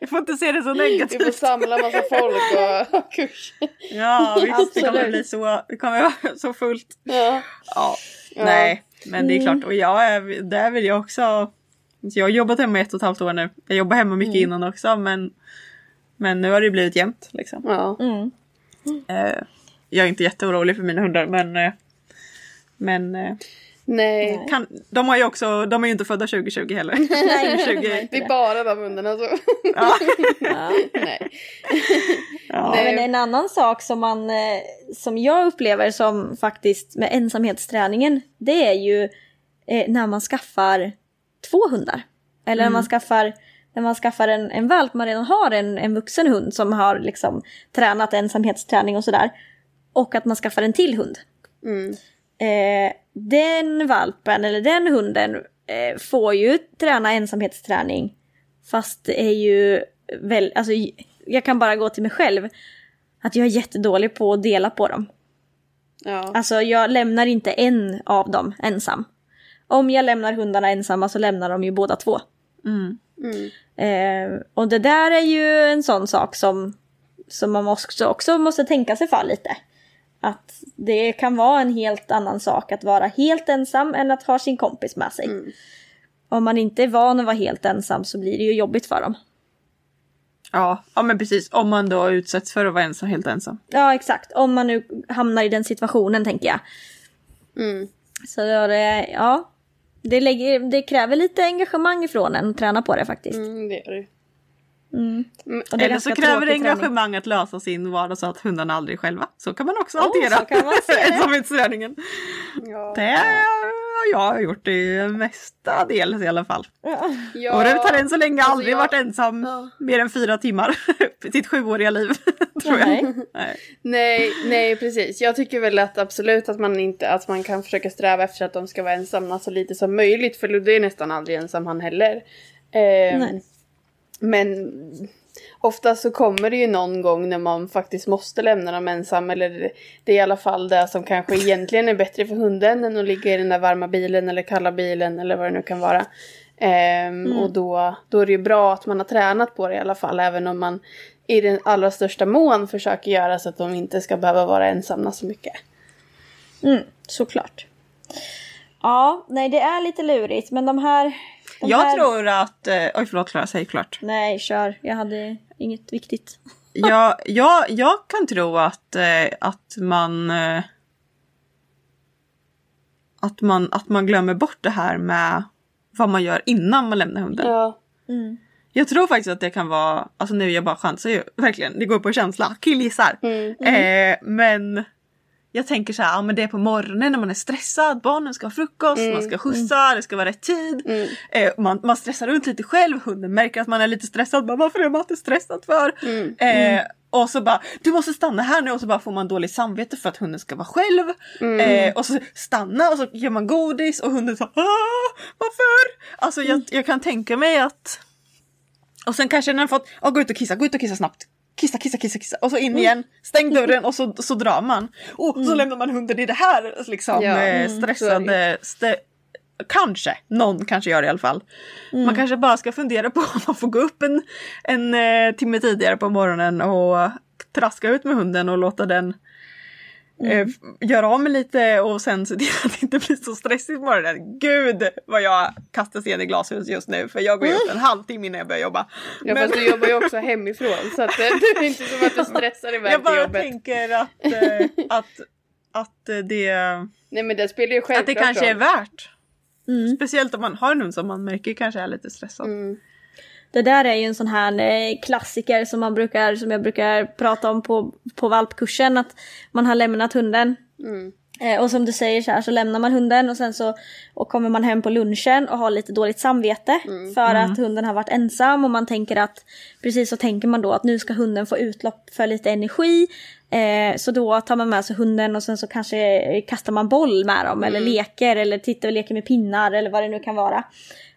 Du får inte se det så negativt. Vi får samla massa folk och ha kurs. Ja visst, det kommer bli så, det kommer vara så fullt. Ja. ja. Nej, men det är klart. Och jag är, där vill jag också. Jag har jobbat hemma i ett och ett halvt år nu. Jag jobbade hemma mycket mm. innan också men, men nu har det blivit jämnt. Liksom. Ja. Mm. Eh, jag är inte jätteorolig för mina hundar men, eh, men Nej. Kan, de, har ju också, de är ju inte födda 2020 heller. Nej, 20, det är bara de hundarna så. Ja. ja. Nej. Ja. Nej. Men en annan sak som, man, eh, som jag upplever som faktiskt med ensamhetsträningen, det är ju eh, när man skaffar två hundar. Eller mm. när man skaffar när man skaffar en, en valp, man redan har en, en vuxen hund som har liksom tränat ensamhetsträning och sådär. Och att man skaffar en till hund. Mm. Eh, den valpen eller den hunden eh, får ju träna ensamhetsträning. Fast det är ju väl, alltså jag kan bara gå till mig själv. att jag är jättedålig på att dela på dem. Ja. Alltså jag lämnar inte en av dem ensam. Om jag lämnar hundarna ensamma så lämnar de ju båda två. Mm. Mm. Eh, och det där är ju en sån sak som, som man också, också måste tänka sig för lite. Att det kan vara en helt annan sak att vara helt ensam än att ha sin kompis med sig. Mm. Om man inte är van att vara helt ensam så blir det ju jobbigt för dem. Ja, ja, men precis. Om man då utsätts för att vara ensam, helt ensam. Ja exakt, om man nu hamnar i den situationen tänker jag. Mm. Så det, ja. Det, lägger, det kräver lite engagemang ifrån en att träna på det faktiskt. Mm, det gör det. Mm. Är Eller så kräver det tråkig träning. engagemang att lösa sin vardag så att hundarna aldrig är själva. Så kan man också Oh, hantera det. ensamhetsträningen. Ja. Det har jag gjort i mesta del i alla fall. Ja. Och det har än så länge Alltså, aldrig jag- varit ensam Ja. mer än fyra timmar. Sitt sjuåriga liv. tror jag. Nej. Nej. Nej, nej precis. Jag tycker väl att absolut att man inte, att man kan försöka sträva efter att de ska vara ensamma så lite som möjligt. För Ludde är nästan aldrig ensam han heller. Ehm, Nej. Men ofta så kommer det ju någon gång när man faktiskt måste lämna dem ensam. Eller det är i alla fall det som kanske egentligen är bättre för hunden än att ligga i den där varma bilen eller kalla bilen eller vad det nu kan vara. Ehm, Och då, då är det ju bra att man har tränat på det i alla fall. Även om man i den allra största mån försöker göra så att de inte ska behöva vara ensamma så mycket. Mm, såklart. Ja, nej det är lite lurigt men de här... Jag här... tror att... Eh, oj förlåt Klara, säg klart. Nej, kör. Jag hade inget viktigt. jag, jag, jag kan tro att, eh, att man... Eh, att man, att man glömmer bort det här med vad man gör innan man lämnar hunden. Ja. Mm. Jag tror faktiskt att det kan vara, alltså nu jag bara chansar ju, verkligen, det går på känsla, killgissar. Mm. Eh, men jag tänker så här, ja, men det är på morgonen när man är stressad, barnen ska ha frukost, man ska skjutsa, det ska vara rätt tid. Mm. Eh, man, man stressar runt lite själv, hunden märker att man är lite stressad, bara, varför är man inte stressad för? Mm. Eh, och så bara, du måste stanna här nu och så bara får man dåligt samvete för att hunden ska vara själv. Mm. Eh, och så stanna och så gör man godis och hunden så ah, varför? Alltså jag, jag kan tänka mig att och sen kanske den har fått, oh, gå ut och kissa, gå ut och kissa snabbt. Kissa, kissa, kissa, kissa. Och så in igen, stäng dörren och så, så drar man. Och så lämnar man hunden i det här liksom Ja, eh, mm, stressade... St- kanske, någon kanske gör det i alla fall. Man kanske bara ska fundera på om man får gå upp en, en eh, timme tidigare på morgonen och traska ut med hunden och låta den eh, göra av med lite och sen se till att det inte blir så stressigt på morgonen. Gud vad jag kastar sten i glashus just nu för jag går ju upp en halvtimme innan jag börjar jobba. Ja Men- fast du jobbar ju också hemifrån så att eh, det är inte som att du stressar iväg jag till bara jobbet. tänker att, eh, att, att, det, Nej men det spelar ju självklart att det kanske är värt. Mm. Speciellt om man har hund som man märker kanske är lite stressad. Mm. Det där är ju en sån här eh, klassiker som man brukar, som jag brukar prata om på, på valpkursen, att man har lämnat hunden. Mm. Eh, och som du säger så här så lämnar man hunden och sen så och kommer man hem på lunchen och har lite dåligt samvete för att hunden har varit ensam och man tänker att precis så tänker man då att nu ska hunden få utlopp för lite energi. Eh, så då tar man med sig hunden och sen så kanske eh, kastar man boll med dem eller leker eller tittar och leker med pinnar eller vad det nu kan vara.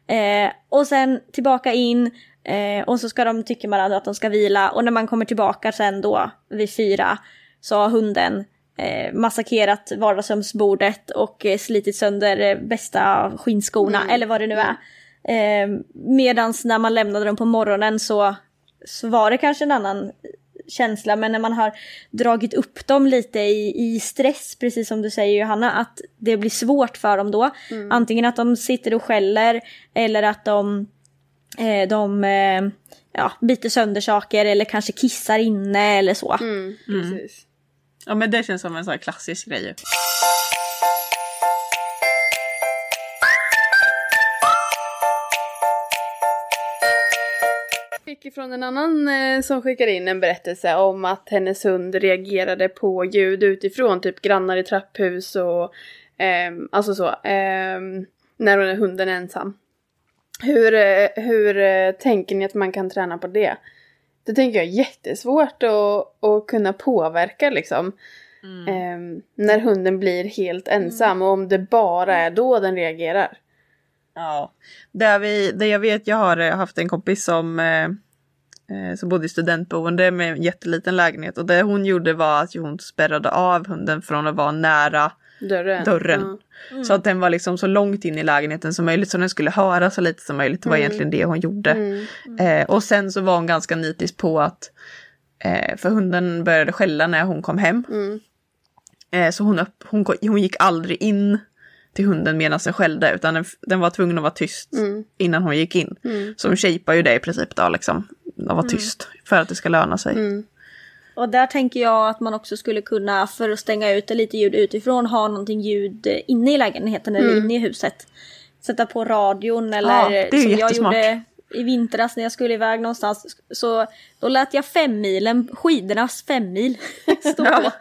Eh, och sen tillbaka in eh, och så ska de, tycker man att de ska vila. Och när man kommer tillbaka sen då vid fyra så har hunden eh, massakrerat vardagsrumsbordet och eh, slitit sönder eh, bästa skinnskorna eller vad det nu är. Eh, medans när man lämnade dem på morgonen så, så var det kanske en annan känsla men när man har dragit upp dem lite i, i stress, precis som du säger Johanna, att det blir svårt för dem då. Antingen att de sitter och skäller eller att de, eh, de eh, ja, biter sönder saker eller kanske kissar inne eller så. Mm, precis. Ja men det känns som en sån här klassisk grej. Ifrån en annan eh, som skickade in en berättelse om att hennes hund reagerade på ljud utifrån, typ grannar i trapphus och ehm, alltså så, ehm, när hunden är ensam. Hur, eh, hur eh, tänker ni att man kan träna på det? Det tänker jag är jättesvårt att, att kunna påverka liksom. Ehm, när hunden blir helt ensam och om det bara är då den reagerar. Ja. Där, vi, där jag vet, jag har eh, haft en kompis som eh, eh, som bodde i studentboende med en jätteliten lägenhet. Och det hon gjorde var att hon spärrade av hunden från att vara nära Dörren. dörren. Ja. Så att den var liksom så långt in i lägenheten som möjligt så den skulle höra så lite som möjligt. Det var Mm. egentligen det hon gjorde. Mm. Eh, och sen så var hon ganska nitisk på att eh, för hunden började skälla när hon kom hem. Mm. Eh, så hon, upp, hon, hon gick aldrig in till hunden medan den skällde utan den, den var tvungen att vara tyst Mm. innan hon gick in. Mm. Så hon shapar ju det i princip då liksom. Att vara tyst för att det ska löna sig. Mm. Och där tänker jag att man också skulle kunna, för att stänga ut lite ljud utifrån, ha någonting ljud inne i lägenheten eller Mm. inne i huset. Sätta på radion eller Ja, som jag gjorde i vintras när jag skulle iväg någonstans. Så då lät jag femmilen, skidornas femmil, stå på.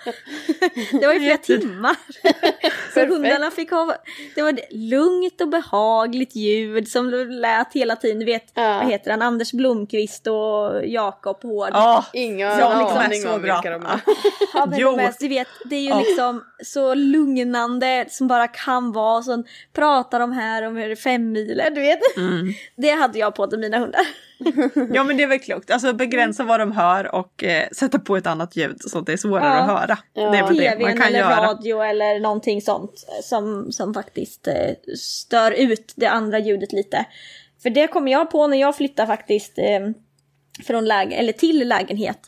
Det var ju flera timmar. Så hundarna fick ha, det var lugnt och behagligt ljud som lät hela tiden. Du vet, Ja. vad heter han, Anders Blomqvist och Jakob Hård. Ja, Inga Ja, liksom aning om vilka de är. Ja, men Jo. de är, du vet, det är ju Ja. liksom så lugnande som bara kan vara. Så pratar de här om hur det är fem miler, du vet. Mm. Det hade jag på till mina hundar. Ja men det är väl klokt. Alltså begränsa vad de hör och eh, sätta på ett annat ljud så att det är svårare Ja. att höra. Ja. Det är väl det TVn man kan eller göra. radio eller någonting sånt som, som faktiskt eh, stör ut det andra ljudet lite. För det kommer jag på när jag flyttar faktiskt eh, från läge eller till lägenhet.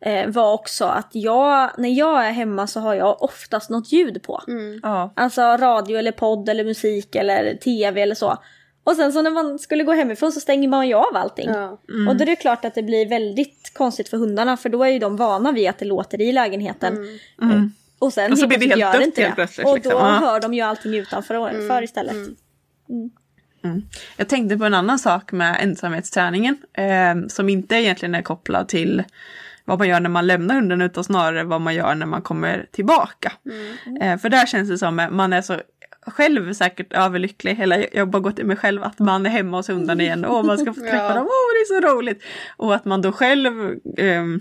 Eh, var också att jag, när jag är hemma så har jag oftast något ljud på. Mm. Ja. Alltså radio eller podd eller musik eller tv eller så. Och sen så när man skulle gå hemifrån så stänger man ju av allting. Ja. Och då är det klart att det blir väldigt konstigt för hundarna för då är ju de vana vid att det låter i lägenheten. Mm. Och sen Och så blir det helt gör dött inte helt det. plötsligt, Och liksom. då Ja. hör de ju allting utanför för istället. Jag tänkte på en annan sak med ensamhetsträningen eh, som inte egentligen är kopplad till vad man gör när man lämnar hunden utan snarare vad man gör när man kommer tillbaka. Eh, för där känns det som att man är så själv säkert överlycklig, eller jag har bara gått till mig själv, att man är hemma hos hunden igen och man ska få träffa Ja. dem, åh det är så roligt! Och att man då själv, ehm,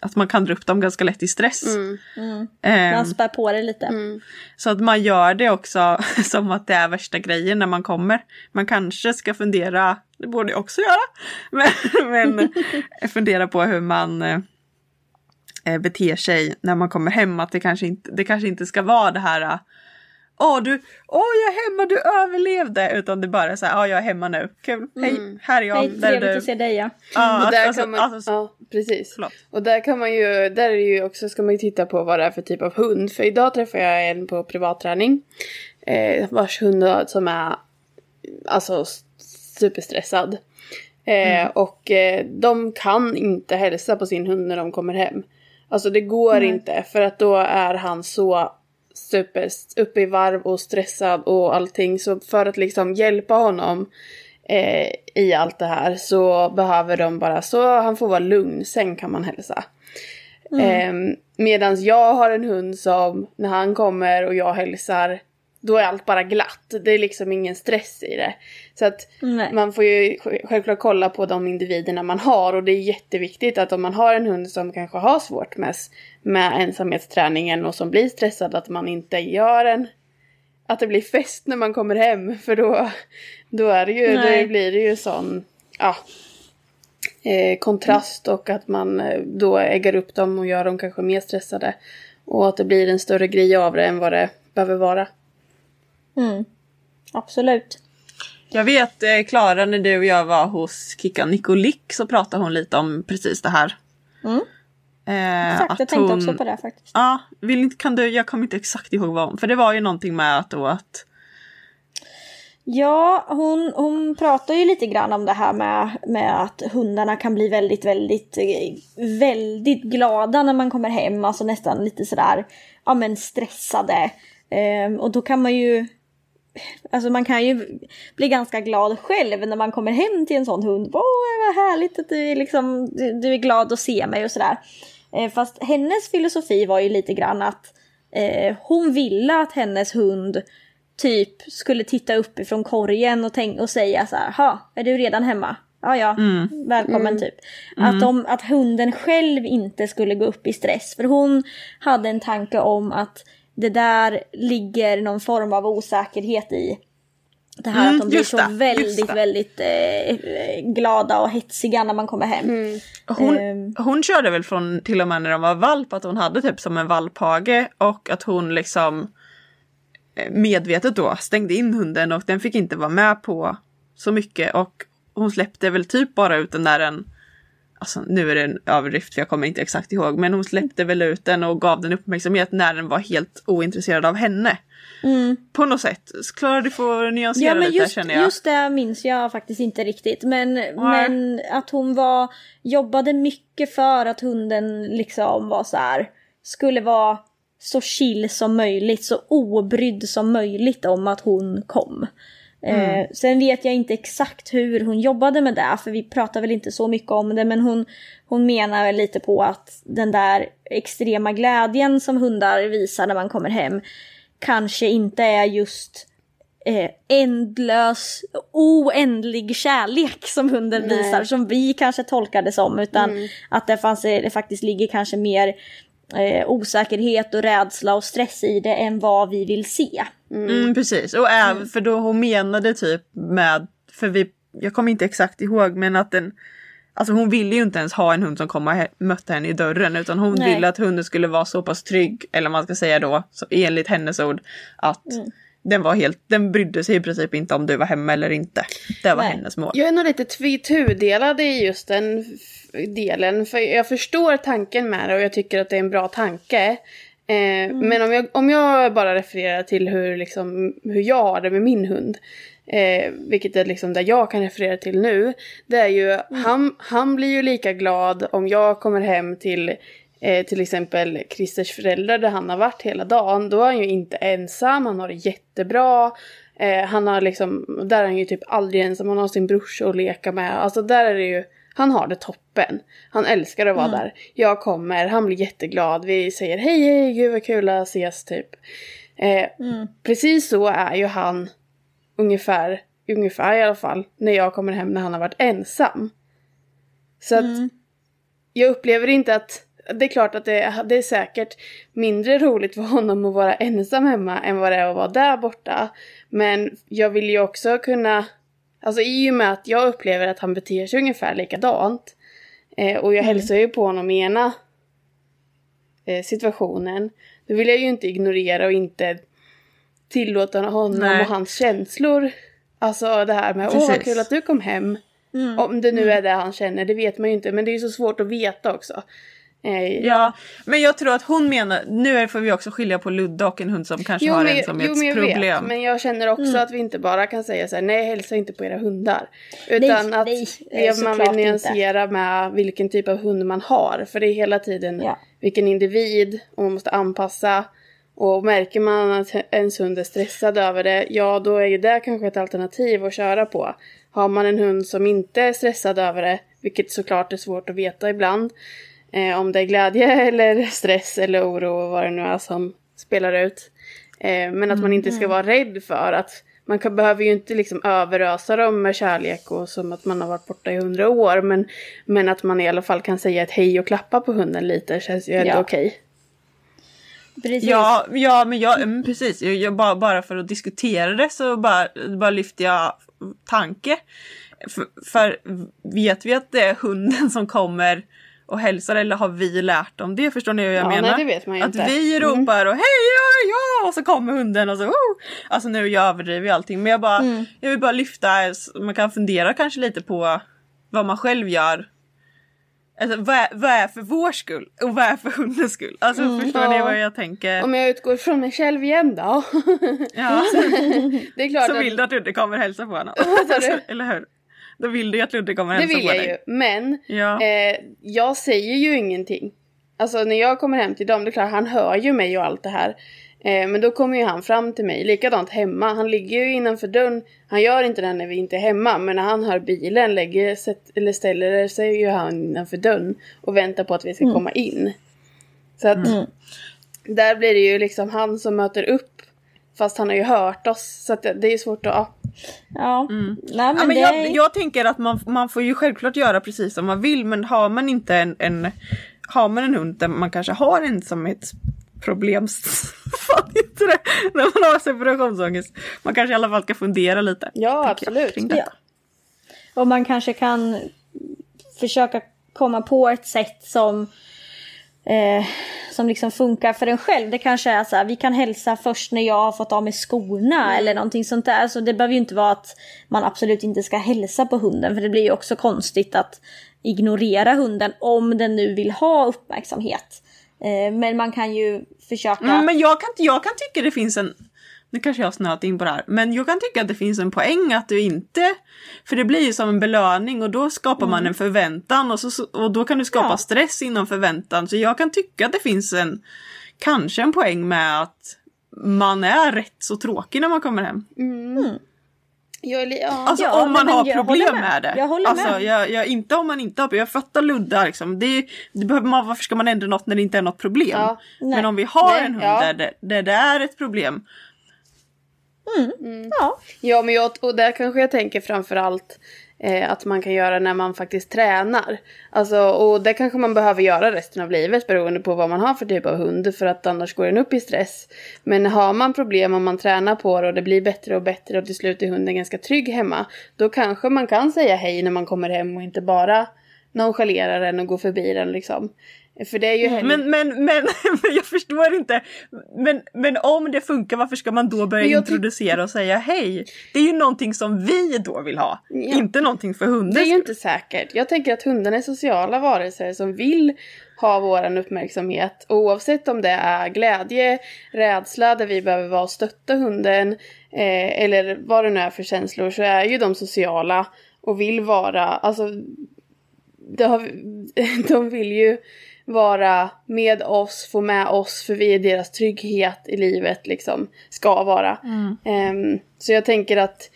att man kan dra upp dem ganska lätt i stress. Mm. Ehm, Man spär på det lite. Mm. så att man gör det också som att det är värsta grejen när man kommer. Man kanske ska fundera, det borde jag också göra, men, men fundera på hur man eh, beter sig när man kommer hem. Att det kanske inte, det kanske inte ska vara det här Åh, du, åh jag är hemma, du överlevde! Utan det bara är så här, ja jag är hemma nu, kul, hej, här är jag. Hej, där är trevligt du. att se dig ja. Ja, Och där alltså, kan man, alltså, ja, precis. förlåt. Och där kan man ju, där är ju också, ska man ju titta på vad det är för typ av hund. För idag träffade jag en på privatträning. Eh, vars hund som är alltså superstressad. Eh, Och eh, de kan inte hälsa på sin hund när de kommer hem. Alltså det går inte för att då är han så super uppe i varv och stressad och allting. Så för att liksom hjälpa honom eh, i allt det här så behöver de bara så han får vara lugn, sen kan man hälsa. Mm. Medan jag har en hund som när han kommer och jag hälsar då är allt bara glatt. Det är liksom ingen stress i det. Så att Nej. man får ju sj- självklart kolla på de individerna man har och det är jätteviktigt att om man har en hund som kanske har svårt med, med ensamhetsträningen och som blir stressad att man inte gör en att det blir fest när man kommer hem för då, då är det ju, då blir det ju sån, ja, eh, kontrast och att man eh, då äggar upp dem och gör dem kanske mer stressade. Och att det blir en större grej av det än vad det behöver vara. Mm. Absolut. Jag vet eh, Klara när du och jag var hos Kika Nikolik så pratade hon lite om precis det här. Mm. Eh, Exakt, jag tänkte hon- också på det faktiskt. Ja, vill inte, kan du, jag kommer inte exakt ihåg vad hon, för det var ju någonting med att då att Ja, hon, hon pratar ju lite grann om det här med, med att hundarna kan bli väldigt, väldigt, eh, väldigt glada när man kommer hem. Alltså nästan lite sådär, ja men stressade. Ehm, och då kan man ju, alltså man kan ju bli ganska glad själv när man kommer hem till en sån hund. Åh, vad härligt att du är, liksom, du, du är glad att se mig och sådär. Eh, fast hennes filosofi var ju lite grann att eh, hon ville att hennes hund typ skulle titta upp ifrån korgen och, tänk- och säga så här, ha, är du redan hemma? Ja, ja, välkommen typ. Att, de, att hunden själv inte skulle gå upp i stress. För hon hade en tanke om att det där ligger någon form av osäkerhet i. Det här Mm, att de blir så det, väldigt, väldigt eh, glada och hetsiga när man kommer hem. Hon, Ehm. hon körde väl från till och med när de var valp att hon hade typ som en valphage och att hon liksom eh, medvetet då stängde in hunden och den fick inte vara med på så mycket och hon släppte väl typ bara ut den där en Alltså nu är det en överdrift för jag kommer inte exakt ihåg men hon släppte väl ut den och gav den uppmärksamhet när den var helt ointresserad av henne. På något sätt. Klara du får nyansera Ja men lite just, känner jag. just det minns jag faktiskt inte riktigt. Men, men att hon var, jobbade mycket för att hunden liksom var så här, skulle vara så chill som möjligt, så obrydd som möjligt om att hon kom. Eh, sen vet jag inte exakt hur hon jobbade med det, för vi pratar väl inte så mycket om det, men hon, hon menar väl lite på att den där extrema glädjen som hundar visar när man kommer hem kanske inte är just eh, ändlös, oändlig kärlek som hunden Nej. visar, som vi kanske tolkar det som, utan att det, fanns, det faktiskt ligger kanske mer eh, osäkerhet och rädsla och stress i det än vad vi vill se. Mm, precis, och även för då hon menade typ med, för vi, jag kommer inte exakt ihåg men att den Alltså hon ville ju inte ens ha en hund som kom och mötte henne i dörren utan hon Nej. ville att hunden skulle vara så pass trygg, eller man ska säga då, så, enligt hennes ord, att den var helt, den brydde sig i princip inte om du var hemma eller inte. Det var Nej. hennes mål. Jag är nog lite tudelad i just den delen. För jag förstår tanken med det och jag tycker att det är en bra tanke. Eh, Men om jag, om jag bara refererar till hur, liksom, hur jag har det med min hund. Eh, vilket är liksom där jag kan referera till nu. Det är ju, han, han blir ju lika glad om jag kommer hem till eh, till exempel Christers föräldrar där han har varit hela dagen. Då är han ju inte ensam, han har det jättebra. Eh, han har liksom, där är han ju typ aldrig ensam, han har sin brorsa att leka med. Alltså där är det ju, han har det toppen. Han älskar att vara där. Jag kommer, han blir jätteglad. Vi säger hej hej, gud vad kul att ses typ. Eh, Precis så är ju han ungefär, ungefär i alla fall, när jag kommer hem när han har varit ensam. Så att jag upplever inte att det är klart att det, det är säkert mindre roligt för honom att vara ensam hemma än vad det är att vara där borta. Men jag vill ju också kunna, alltså i och med att jag upplever att han beter sig ungefär likadant. Eh, och jag hälsar ju på honom i ena eh, situationen. Då vill jag ju inte ignorera och inte tillåta honom Nej. och hans känslor. Alltså det här med åh vad kul att du kom hem. Om det nu är det han känner, det vet man ju inte. Men det är ju så svårt att veta också. Eh, Ja, men jag tror att hon menar, nu får vi också skilja på Ludde och en hund som kanske har men, en jo, men jag ensamhetsproblem. vet. Men jag känner också Mm. att vi inte bara kan säga så här, nej hälsa inte på era hundar. Utan Nej, att nej, eh, man vill nyansera med vilken typ av hund man har. För det är hela tiden Ja. vilken individ och man måste anpassa. Och märker man att ens hund är stressad över det, ja då är ju det kanske ett alternativ att köra på. Har man en hund som inte är stressad över det, vilket såklart är svårt att veta ibland, eh, om det är glädje eller stress eller oro och vad det nu är som spelar ut. Eh, men att man inte ska vara rädd för att man kan, behöver ju inte liksom överösa dem med kärlek och som att man har varit borta i hundra år. Men, men att man i alla fall kan säga ett hej och klappa på hunden lite känns ju ändå Ja. okej. Precis. Ja, ja men jag, mm, precis. Jag, jag, bara, bara för att diskutera det så bara, bara lyfter jag tanke. För, för vet vi att det är hunden som kommer och hälsar eller har vi lärt om det? Förstår ni hur jag Ja, menar? nej, det vet man ju att inte. Mm. vi ropar och hej ja, ja och så kommer hunden och så oh! Alltså nu jag överdriver ju allting men jag bara, Mm. jag vill bara lyfta, man kan fundera kanske lite på vad man själv gör Alltså, vad, är, vad är för vår skull och vad är för hundens skull? Alltså förstår ni Ja. vad jag tänker? Om jag utgår från mig själv igen då. Ja. det är klart Så att vill du att Ludde kommer hälsa på honom. Du? Eller hur? Då vill du ju att Ludde kommer det hälsa vill på jag dig. ju. Men Ja. eh, jag säger ju ingenting. Alltså när jag kommer hem till dem, det är klart han hör ju mig och allt det här. Eh, men då kommer ju han fram till mig. Likadant hemma. Han ligger ju innanför dörren. Han gör inte det när vi inte är hemma. Men när han hör bilen lägger, sätt, eller ställer sig ju han innanför dörren. Och väntar på att vi ska komma in. Så att där blir det ju liksom han som möter upp. Fast han har ju hört oss. Så att det, det är ju svårt att... Ja. Ja. Nej, men Ja, men det... jag, jag tänker att man, man får ju självklart göra precis som man vill men har man inte en, en har man en hund där man kanske har problems... Fan heter det? När man har separationsångest. Man kanske i alla fall ska fundera lite. Ja, absolut. Ja. Och man kanske kan försöka komma på ett sätt som eh, som liksom funkar för en själv. Det kanske är så här, vi kan hälsa först när jag har fått av mig skorna eller någonting sånt där. Så det behöver ju inte vara att man absolut inte ska hälsa på hunden. För det blir ju också konstigt att ignorera hunden om den nu vill ha uppmärksamhet. Eh, men man kan ju försöka... Mm, men jag kan, jag kan tycka det finns en... Nu kanske jag har snöat in på det här. Men jag kan tycka att det finns en poäng att du inte... För det blir ju som en belöning och då skapar man en förväntan och, så, och då kan du skapa Ja. stress inom förväntan. Så jag kan tycka att det finns en... Kanske en poäng med att man är rätt så tråkig när man kommer hem. Jag är li- ja. Alltså Ja, om man har jag problem med. med. det. Jag håller alltså, med. Jag, jag, inte om man inte har Jag fattar Ludda liksom. Det, är- det behöver man, varför ska man ändra något när det inte är något problem? Ja. Men om vi har Nej, en hund ja. där, det, där det är ett problem. Ja. Ja, men jag, och där kanske jag tänker framförallt eh, att man kan göra när man faktiskt tränar. Alltså, och det kanske man behöver göra resten av livet beroende på vad man har för typ av hund för att annars går den upp i stress. Men har man problem om man tränar på det och det blir bättre och bättre och till slut är hunden ganska trygg hemma. Då kanske man kan säga hej när man kommer hem och inte bara nonchalera den och gå förbi den liksom. För det är ju heller... Men, men, men, men jag förstår inte. Men, men om det funkar, varför ska man då börja introducera och säga hej? Det är ju någonting som vi då vill ha. Ja. Inte någonting för hunden. Det är ju inte säkert. Jag tänker att hundarna är sociala varelser som vill ha våran uppmärksamhet. Oavsett om det är glädje, rädsla där vi behöver vara och stötta hunden eh, eller vad det nu är för känslor så är ju de sociala och vill vara, alltså har, de vill ju vara med oss, få med oss för vi är deras trygghet i livet liksom, ska vara. Ehm, så jag tänker att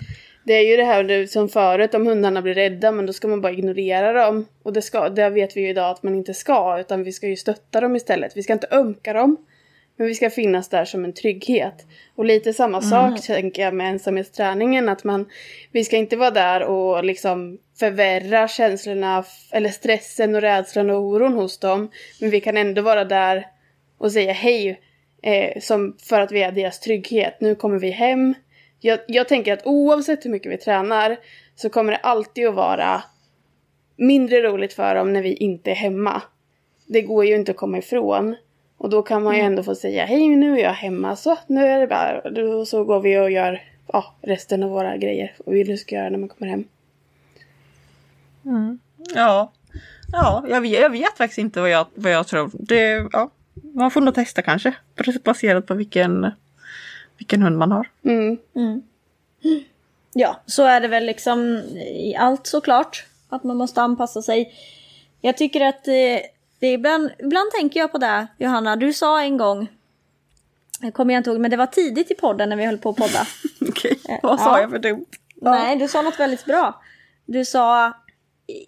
det är ju det här som förut, om hundarna blir rädda men då ska man bara ignorera dem. Och det, ska, det vet vi ju idag att man inte ska, utan vi ska ju stötta dem istället. Vi ska inte ömka dem, men vi ska finnas där som en trygghet. Och lite samma sak tänker jag med ensamhetsträningen, att man, vi ska inte vara där och liksom förvärra känslorna, eller stressen och rädslan och oron hos dem. Men vi kan ändå vara där och säga hej, eh, som för att vi är deras trygghet. Nu kommer vi hem. Jag, jag tänker att oavsett hur mycket vi tränar så kommer det alltid att vara mindre roligt för dem när vi inte är hemma. Det går ju inte att komma ifrån. Och då kan man ju ändå få säga hej nu är jag hemma så nu är det bara, då så går vi och gör ja, resten av våra grejer. Och vi nu ska göra när man kommer hem. Ja, ja jag, vet, jag vet faktiskt inte vad jag, vad jag tror. Det, ja, man får nog testa kanske. Baserat på vilken, vilken hund man har. Mm. Ja, så är det väl liksom i allt såklart. Att man måste anpassa sig. Jag tycker att eh, det är ibland, ibland tänker jag på det, Johanna. Du sa en gång, jag kommer jag inte ihåg, men det var tidigt i podden när vi höll på att podda. Okej, vad sa ja. jag för dumt? Nej, du sa något väldigt bra. Du sa,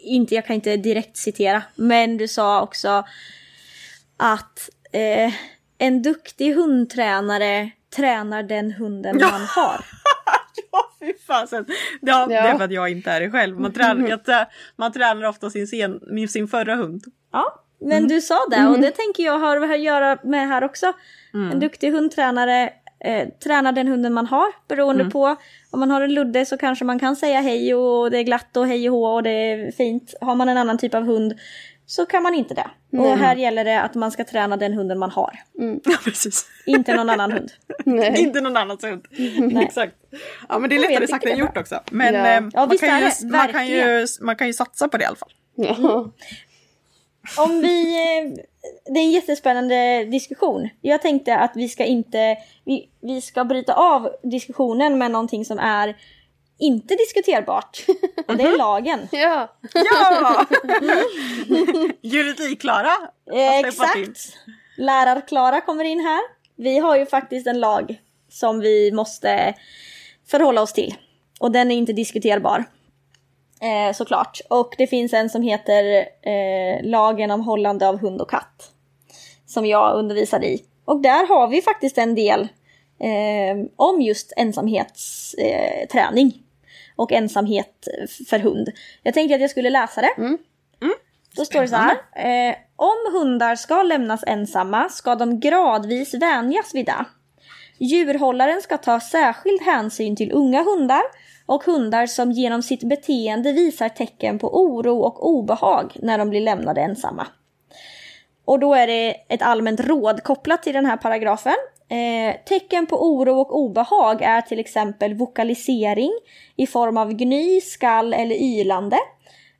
inte, jag kan inte direkt citera, men du sa också att eh, en duktig hundtränare tränar den hunden man har. Ja, fy fasen. Ja, Det Ja. är för att jag inte är det själv. Man tränar, jag, trä- man tränar ofta sin, sen, sin förra hund. Ja, men du sa det och det tänker jag har att göra med här också. En duktig hundtränare eh, tränar den hunden man har beroende på. Om man har en ludde så kanske man kan säga hej och det är glatt och hej och hå och det är fint. Har man en annan typ av hund så kan man inte det. Och här gäller det att man ska träna den hunden man har. Ja, precis. Inte någon annan hund. Nej. Inte någon annans hund. Exakt. Ja, men det är Jag lättare sagt än gjort också. Men Ja. eh, Ja, man, kan ju, man, kan ju, man kan ju satsa på det i alla fall. Ja. Om vi... eh, Det är en jättespännande diskussion. Jag tänkte att vi ska inte... Vi, vi ska bryta av diskussionen med någonting som är inte diskuterbart. Och det är lagen. ja. Ja! Juridik-Klara. Eh. Exakt. Lärar-Klara kommer in här. Vi har ju faktiskt en lag som vi måste förhålla oss till. Och den är inte diskuterbar. Eh, såklart. Och det finns en som heter eh, lagen om hållande av hund och katt. Som jag undervisar i. Och där har vi faktiskt en del eh, om just ensamhetsträning. Träning och ensamhet för hund. Jag tänkte att jag skulle läsa det. Då står det så här. Eh, om hundar ska lämnas ensamma ska de gradvis vänjas vid det. Djurhållaren ska ta särskild hänsyn till unga hundar och hundar som genom sitt beteende visar tecken på oro och obehag när de blir lämnade ensamma. Och då är det ett allmänt råd kopplat till den här paragrafen. Eh, tecken på oro och obehag är till exempel vokalisering i form av gny, skall eller ylande,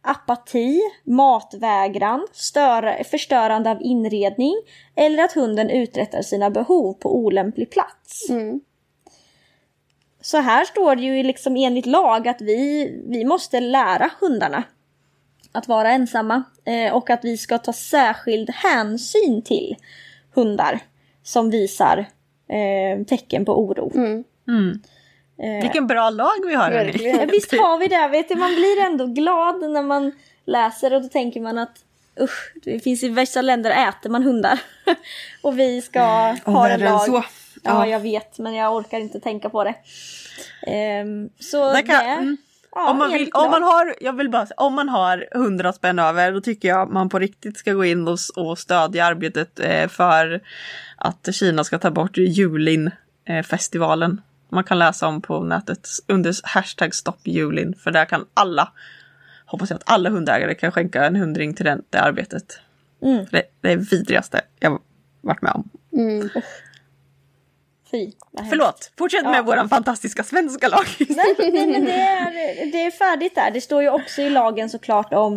apati, matvägran, stör, förstörande av inredning eller att hunden uträttar sina behov på olämplig plats. Mm. Så här står det ju liksom enligt lag att vi, vi måste lära hundarna att vara ensamma eh, och att vi ska ta särskild hänsyn till hundar som visar eh, tecken på oro. Mm. Eh, Vilken bra lag vi har. Verkligen. Ja, visst har vi det, vet du, man blir ändå glad när man läser och då tänker man att usch, det finns i vissa länder äter man hundar. och vi ska Och ha en lag. så. Ja, Ja. jag vet, men jag orkar inte tänka på det. Ehm, så Där kan- det... mm. Ja, om, man vill, om man har, jag vill bara om man har hundra spänn över då tycker jag man på riktigt ska gå in och, och stödja arbetet eh, för att Kina ska ta bort Julin-festivalen. Man kan läsa om på nätet under hashtag stopp Julin för där kan alla, hoppas jag att alla hundägare kan skänka en hundring till den, det arbetet. Mm. Det, det är vidrigaste jag varit med om. Mm. Fy. Förlåt, fortsätt med Ja. våran fantastiska svenska lag. Nej, nej men det är, det är färdigt där. Det står ju också i lagen såklart om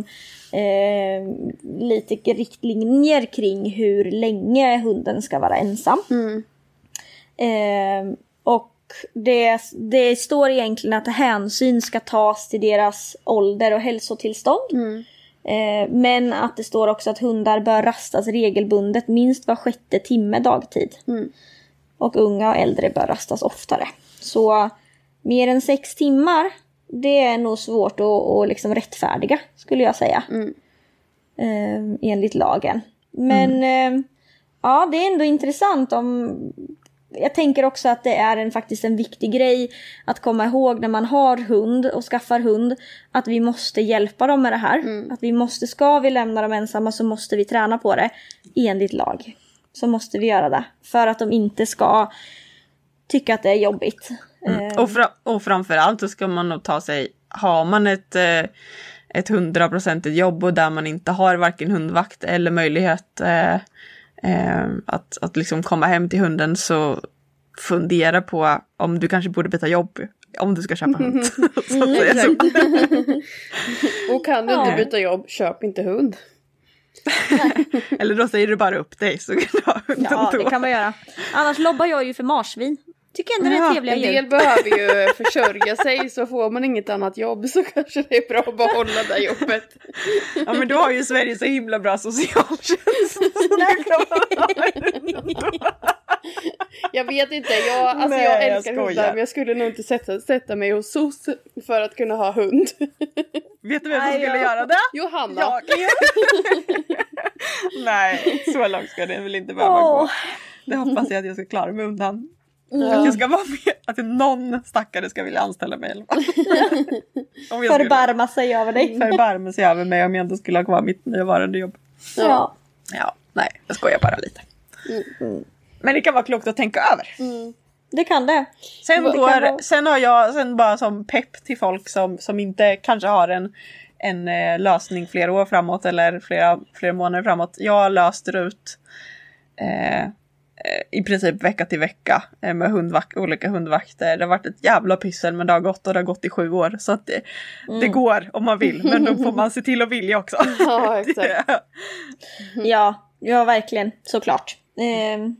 eh, lite riktlinjer kring hur länge hunden ska vara ensam. Mm. Eh, och det, det står egentligen att hänsyn ska tas till deras ålder och hälsotillstånd. Mm. Eh, men att det står också att hundar bör rastas regelbundet minst var sjätte timme dagtid. Mm. Och unga och äldre bör rastas oftare. Så mer än sex timmar, det är nog svårt att, att liksom rättfärdiga skulle jag säga. Mm. Eh, enligt lagen. Men eh, ja, det är ändå intressant om... Jag tänker också att det är en, faktiskt en viktig grej att komma ihåg när man har hund och skaffar hund. Att vi måste hjälpa dem med det här. Att vi måste, ska vi lämna dem ensamma så måste vi träna på det enligt lag. Så måste vi göra det. För att de inte ska tycka att det är jobbigt. Eh, Och, fra, och framförallt så ska man nog ta sig, har man ett, eh, ett hundraprocentigt jobb och där man inte har varken hundvakt eller möjlighet eh, eh, att, att liksom komma hem till hunden så fundera på om du kanske borde byta jobb om du ska köpa hund. Så- Och kan du Ja. inte byta jobb, köp inte hund. Eller då säger du bara upp dig så ja, det kan man göra. Annars lobbar jag ju för marsvin. Tycker ändå det är Ja, trevliga En djur. del behöver ju försörja sig så får man inget annat jobb så kanske det är bra att behålla det jobbet. Ja men då har ju Sverige så himla bra socialtjänst. en. Jag vet inte, jag, alltså Nej, jag jag älskar skojar. hundar men jag skulle nog inte sätta, sätta mig hos SOS för att kunna ha hund. Vet du vem som skulle jag- göra det? Johanna. Jag. Nej, så långt ska det väl inte behöva Åh. gå. Det hoppas jag att jag ska klara mig undan. Att Ja. jag ska vara med, att någon stackare ska vilja anställa mig Förbarma sig över dig. förbarma sig över mig om jag inte skulle ha kvar mitt nuvarande jobb. Ja. Ja, nej, jag skojar bara lite. Men det kan vara klokt att tänka över. Mm. Det kan det. Sen, Det går, vara- sen har jag, sen bara som pepp till folk som, som inte kanske har en, en eh, lösning flera år framåt eller flera, flera månader framåt. Jag löste ut eh, eh, i princip vecka till vecka eh, med hundvak olika hundvakter. Det har varit ett jävla pyssel men det har gått och det har gått i sju år. Så att det, det går om man vill men då får man se till att vilja också. Ja, exakt. Ja, ja verkligen. Såklart. Ehm,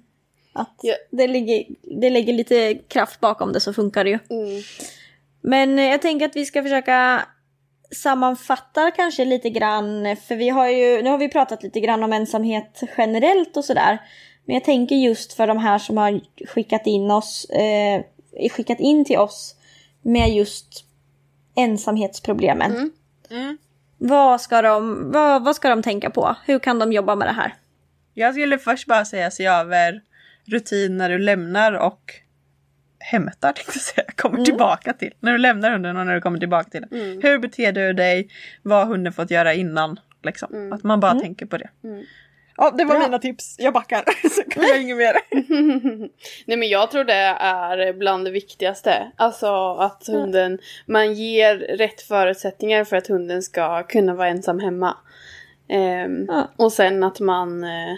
att Ja. det, ligger, det lägger lite kraft bakom det så funkar det ju. Mm. Men eh, jag tänker att vi ska försöka sammanfatta kanske lite grann. För vi har ju, nu har vi pratat lite grann om ensamhet generellt och sådär. Men jag tänker just för de här som har skickat in oss, eh, skickat in till oss med just ensamhetsproblemen. Mm. Mm. Vad, ska de, vad, vad ska de tänka på? Hur kan de jobba med det här? Jag skulle först bara säga se över rutin när du lämnar och hämtar tänkte jag säga, kommer tillbaka till. När du lämnar hunden och när du kommer tillbaka till den. Mm. Hur beter du dig? Vad har hunden fått göra innan? Liksom. Att man bara tänker på det. Ja, det var Bra. mina tips. Jag backar. Så kan jag inget mer. Nej men jag tror det är bland det viktigaste. Alltså att hunden, man ger rätt förutsättningar för att hunden ska kunna vara ensam hemma. Ehm, Ja. Och sen att man, eh,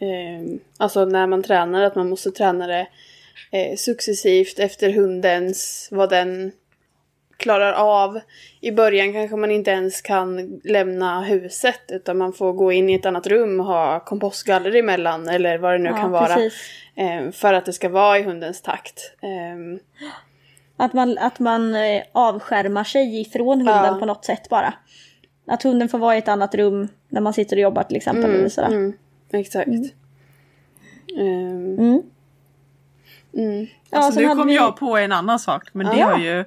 ehm, alltså när man tränar, att man måste träna det eh, successivt efter hundens, vad den klarar av. I början kanske man inte ens kan lämna huset utan man får gå in i ett annat rum och ha kompostgaller emellan eller vad det nu Ja, kan vara. precis. Eh, för att det ska vara i hundens takt. Ehm, Att man, att man eh, avskärmar sig ifrån hunden Ja. på något sätt bara. Att hunden får vara i ett annat rum när man sitter och jobbar till exempel. eller sådär. mm, exakt. Ehm, Mm. mm. Ja, Alltså, sen nu kom vi- jag på en annan sak. Men det Ja. har ju...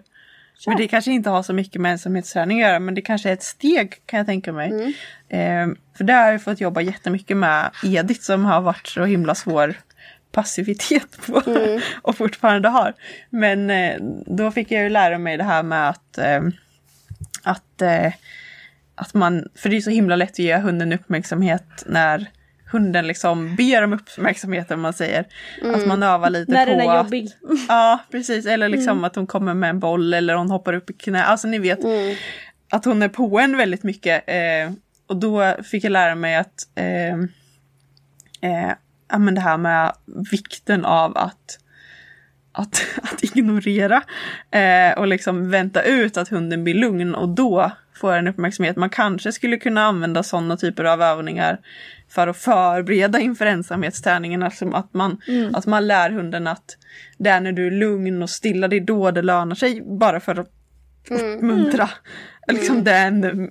Men det kanske inte har så mycket med ensamhetsträning att göra. Men det kanske är ett steg kan jag tänka mig. Mm. Ehm, för där har jag fått jobba jättemycket med Edith som har varit så himla svår passivitet på. Mm. och fortfarande har. Men eh, då fick jag ju lära mig det här med att, eh, att, eh, att man, för det är så himla lätt att ge hunden uppmärksamhet när hunden liksom ber om uppmärksamhet om man säger. Att man övar lite Mm. När på den är att- jobbig. Ja, precis. Eller liksom att hon kommer med en boll eller hon hoppar upp i knä. Alltså ni vet att hon är på en väldigt mycket. Eh, och då fick jag lära mig att eh, eh, ja, men det här med vikten av att att, att ignorera eh, och liksom vänta ut att hunden blir lugn och då får en uppmärksamhet. Man kanske skulle kunna använda sådana typer av övningar för att förbereda inför ensamhetsträningen. Alltså att, man, att man lär hunden att det är när du är lugn och stilla, det är då det lönar sig. Bara för att uppmuntra liksom den mm,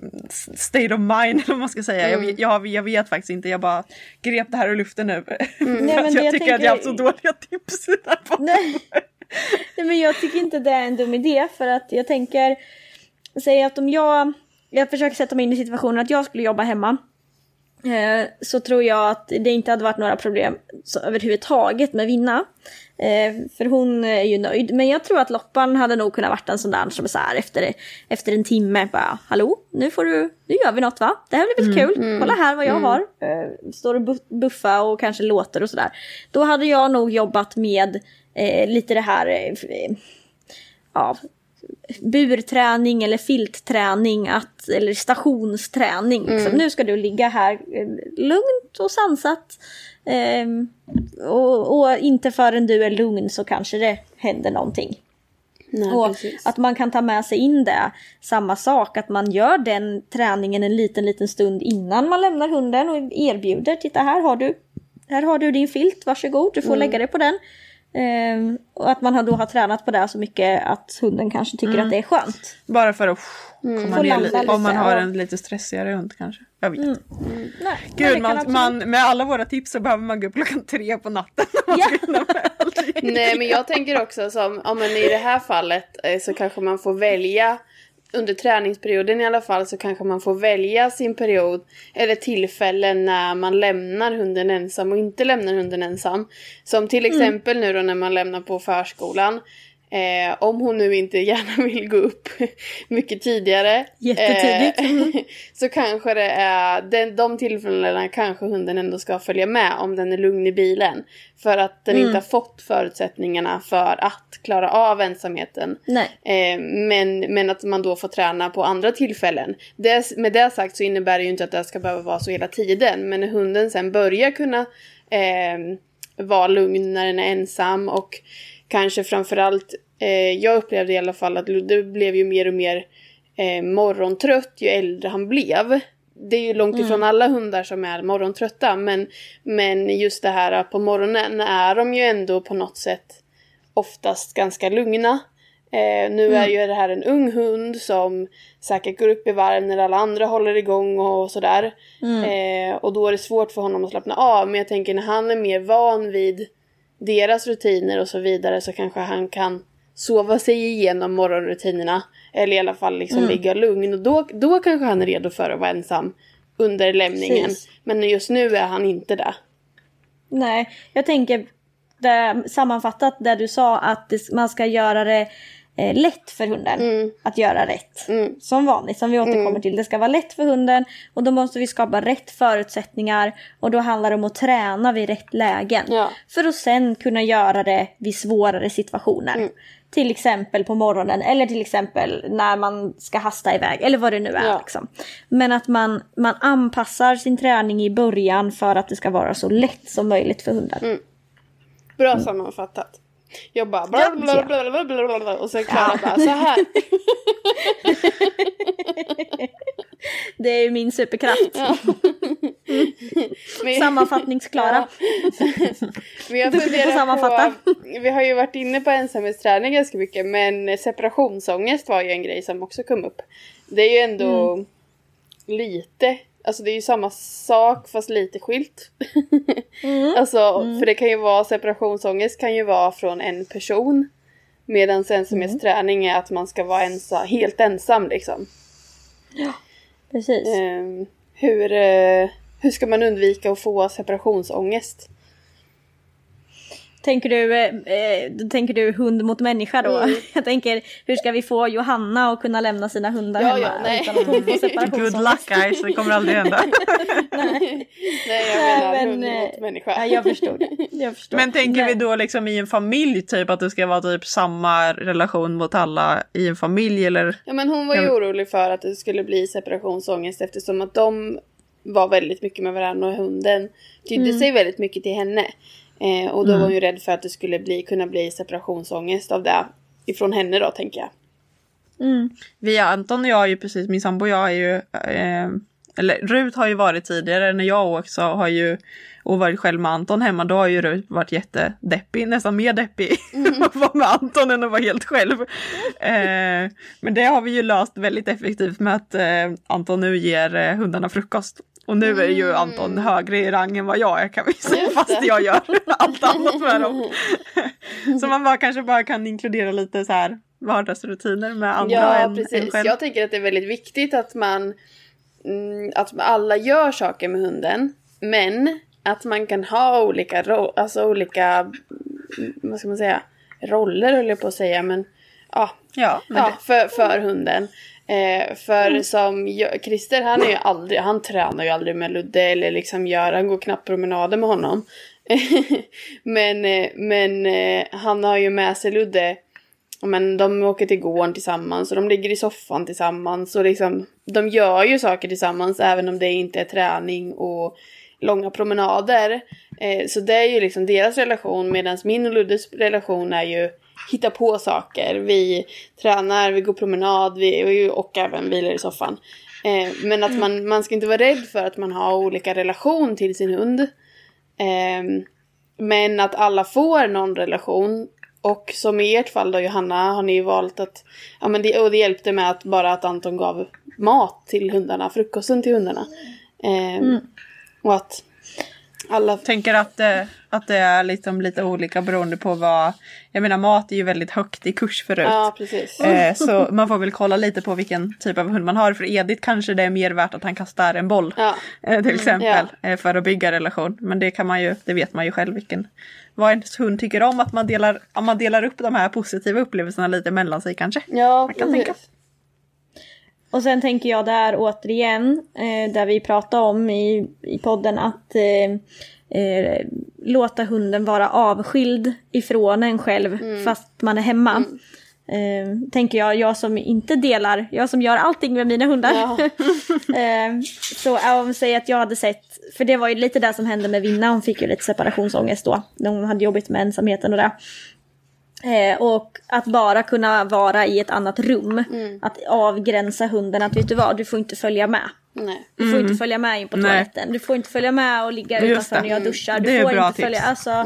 state of mind eller vad man ska säga. Jag, vet, jag, jag vet faktiskt inte, jag bara grep det här ur luften nu. Nej, för men att det jag jag tycker att jag har haft så tänker- dåliga tips. Där. Nej. Nej men jag tycker inte det är en dum idé för att jag tänker, säg att om jag, jag försöker sätta mig in i situationen att jag skulle jobba hemma. Eh, så tror jag att det inte hade varit några problem så, överhuvudtaget med Vinna. Eh, för hon är ju nöjd. Men jag tror att Loppan hade nog kunnat varit en sån där som så här efter, efter en timme bara Hallå, nu får du, nu gör vi något va? Det här blir väl kul? Kolla här vad jag har. Eh, står och buff- buffa och kanske låter och sådär. Då hade jag nog jobbat med eh, lite det här eh, ja, burträning eller filtträning att, eller stationsträning. Liksom. Nu ska du ligga här eh, lugnt och sansat. Ehm, och, och inte förrän du är lugn så kanske det händer någonting. Nej, och precis. att man kan ta med sig in det. Samma sak, att man gör den träningen en liten, liten stund innan man lämnar hunden och erbjuder. Titta här har du, här har du din filt, varsågod, du får Mm. lägga dig på den. Ehm, och att man har då har tränat på det så mycket att hunden kanske tycker att det är skönt. Bara för att Mm. komma Få ner landa lite. lite, Om man har ja. en lite stressigare hund kanske. Jag vet. Nej, men det Gud, kan man, absolut- man, med alla våra tips så behöver man gå upp klockan tre på natten. Man Ja. ska hinna med allting. Nej men jag tänker också som, ja men i det här fallet eh, så kanske man får välja under träningsperioden i alla fall så kanske man får välja sin period eller tillfällen när man lämnar hunden ensam och inte lämnar hunden ensam. Som till exempel nu då när man lämnar på förskolan. Eh, om hon nu inte gärna vill gå upp mycket tidigare. Jättetidigt. Eh, så kanske det är den, de tillfällena kanske hunden ändå ska följa med om den är lugn i bilen. För att den inte har fått förutsättningarna för att klara av ensamheten. Eh, men, men att man då får träna på andra tillfällen. Det, med det sagt så innebär det ju inte att det ska behöva vara så hela tiden. Men när hunden sen börjar kunna eh, vara lugn när den är ensam och kanske framförallt, eh, jag upplevde i alla fall att Ludde blev ju mer och mer eh, morgontrött ju äldre han blev. Det är ju långt ifrån alla hundar som är morgontrötta men, men just det här på morgonen är de ju ändå på något sätt oftast ganska lugna. Eh, nu är ju det här en ung hund som säkert går upp i varv när alla andra håller igång och sådär. Eh, och då är det svårt för honom att slappna av. Men jag tänker när han är mer van vid deras rutiner och så vidare så kanske han kan sova sig igenom morgonrutinerna. Eller i alla fall liksom ligga lugn. Och då, då kanske han är redo för att vara ensam under lämningen. Precis. Men just nu är han inte det. Nej, jag tänker det, sammanfattat det du sa att det, man ska göra det eh, lätt för hunden Mm. att göra rätt. Som vanligt, som vi återkommer till. Det ska vara lätt för hunden och då måste vi skapa rätt förutsättningar och då handlar det om att träna vid rätt lägen. Ja. För att sen kunna göra det vid svårare situationer. Mm. Till exempel på morgonen eller till exempel när man ska hasta iväg eller vad det nu är. Ja. Liksom. Men att man, man anpassar sin träning i början för att det ska vara så lätt som möjligt för hunden. Mm. Bra sammanfattat. Jag bara bla bla bla bla bla bla och sen Klara bara så här. Det är ju min superkraft. Men- Sammanfattningsklara. Duktig på att funderar sammanfatta. på, vi har ju varit inne på ensamhetsträning ganska mycket men separationsångest var ju en grej som också kom upp. Det är ju ändå Mm. lite, alltså det är ju samma sak fast lite skilt. Mm. alltså för det kan ju vara, separationsångest kan ju vara från en person. Medan ensamhetsträning är att man ska vara ensa, helt ensam liksom. Precis. Ehm, hur, eh, hur ska man undvika att få separationsångest? Tänker du, eh, då tänker du hund mot människa då? Mm. Jag tänker, hur ska vi få Johanna att kunna lämna sina hundar Ja, hemma ja, nej. utan att hon får Good luck guys, det kommer aldrig hända. Nej, jag menar men, hund eh, mot människa. Ja, jag förstod. Jag förstår. Men tänker Nej. vi då liksom i en familj typ att det ska vara typ samma relation mot alla i en familj eller? Ja men hon var ju orolig för att det skulle bli separationsångest eftersom att de var väldigt mycket med varandra och hunden tydde Mm. sig väldigt mycket till henne. Eh, och då var hon ju rädd för att det skulle bli, kunna bli separationsångest av det ifrån henne då tänker jag. Mm. Vi Anton och jag är ju precis, min sambo och jag är ju, eh, eller Rut har ju varit tidigare när jag också har ju och varit själv med Anton hemma, då har ju Rut varit jättedeppig, nästan mer deppig att vara med Anton än att vara helt själv. Eh, men det har vi ju löst väldigt effektivt med att eh, Anton nu ger eh, hundarna frukost. Och nu är ju Anton högre i rang än vad jag är kan vi säga, fast jag gör allt annat med dem. Så man bara, kanske bara kan inkludera lite så här vardagsrutiner med andra Ja än, än precis. själv. Jag tänker att det är väldigt viktigt att man mm, att alla gör saker med hunden. Men att man kan ha olika, ro- alltså olika, mm, vad ska man säga, roller höll jag på att säga men ja, Ja, ja för, för hunden. Eh, för som jag, Christer han är ju aldrig, han tränar ju aldrig med Ludde eller liksom gör, han går knappt promenader med honom. men eh, men eh, han har ju med sig Ludde men de åker till gården tillsammans och de ligger i soffan tillsammans och liksom de gör ju saker tillsammans även om det inte är träning och långa promenader. Eh, så det är ju liksom deras relation medan min och Luddes relation är ju hitta på saker. Vi tränar, vi går promenad vi, och även vilar i soffan. Eh, men att man, man ska inte vara rädd för att man har olika relation till sin hund. Ehm, men att alla får någon relation. Och som i ert fall då Johanna har ni valt att, ja men det, och det hjälpte med att bara att Anton gav mat till hundarna, frukosten till hundarna. Ehm, Och att alla, tänker att, eh, att det är liksom lite olika beroende på vad, jag menar mat är ju väldigt högt i kurs förut. ja precis. Eh, så man får väl kolla lite på vilken typ av hund man har. För Edith kanske det är mer värt att han kastar en boll. Ja. Eh, till exempel. ja. För att bygga relation. Men det kan man ju, det vet man ju själv vilken. Vad ens hund tycker om att man delar, om man delar upp de här positiva upplevelserna lite mellan sig kanske. Ja, kan tänka. Och sen tänker jag där återigen, eh, där vi pratade om i, i podden att eh, eh, låta hunden vara avskild ifrån en själv fast man är hemma. Eh, tänker jag, jag som inte delar, jag som gör allting med mina hundar. Ja. eh, så om säger att jag hade sett, för det var ju lite det som hände med Vinna, hon fick ju lite separationsångest då. Hon hade jobbigt med ensamheten och det. Eh, och att bara kunna vara i ett annat rum. Att avgränsa hunden att vet du vad, du får inte följa med. Nej. Du får inte följa med in på Nej. toaletten. Du får inte följa med och ligga Just utanför det. när jag duschar. Du Det är får bra inte följa, tips. alltså,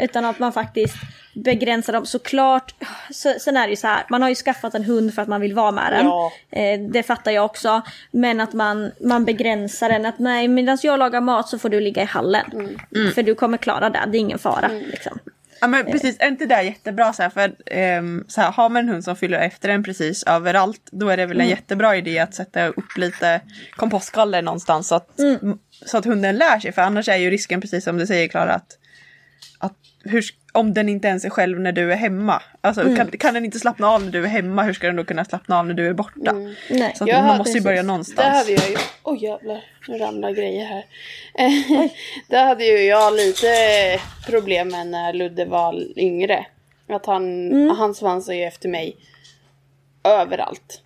utan att man faktiskt begränsar dem. Såklart, så, sen är det ju så här, man har ju skaffat en hund för att man vill vara med den. Ja. Eh, det fattar jag också. Men att man, man begränsar den. Att nej, medan jag lagar mat så får du ligga i hallen. Mm. För du kommer klara det, det är ingen fara. Liksom. Ja men precis, är inte det jättebra så här, för ehm, så här, har man en hund som fyller efter en precis överallt då är det väl en jättebra idé att sätta upp lite kompostgaller någonstans så att, m- så att hunden lär sig. För annars är ju risken precis som du säger Klara att, att hur, om den inte ens är själv när du är hemma. Alltså Mm. kan, kan den inte slappna av när du är hemma, hur ska den då kunna slappna av när du är borta? Nej. Så man måste ju börja någonstans. hade jag ju... Oj jävlar, nu ramlar grejer här. Där hade ju jag lite problem med när Ludde var yngre. Att han, han svansade ju efter mig överallt.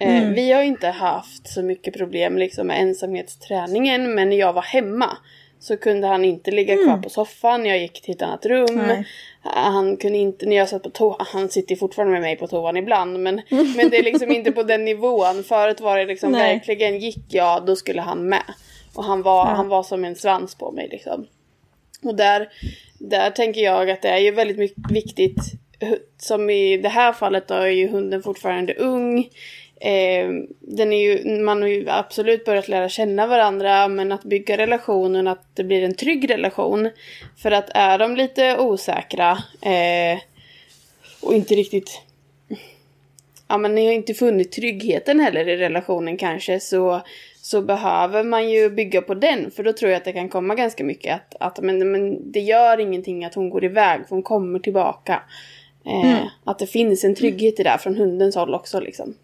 Eh, Vi har inte haft så mycket problem liksom med ensamhetsträningen men när jag var hemma så kunde han inte ligga kvar på soffan, jag gick till ett annat rum. Nej. Han kunde inte, när jag satt på toa, han sitter fortfarande med mig på toan ibland men, men det är liksom inte på den nivån. Förut var det liksom Nej. verkligen, gick jag då skulle han med. Och han var, han var som en svans på mig liksom. Och där, där tänker jag att det är ju väldigt mycket viktigt. Som i det här fallet då är ju hunden fortfarande ung. Eh, den är ju, man har ju absolut börjat lära känna varandra men att bygga relationen, att det blir en trygg relation. För att är de lite osäkra eh, och inte riktigt ja men ni har inte funnit tryggheten heller i relationen kanske så, så behöver man ju bygga på den för då tror jag att det kan komma ganska mycket att, att men, men det gör ingenting att hon går iväg för hon kommer tillbaka. Eh, Att det finns en trygghet i det här från hundens håll också liksom.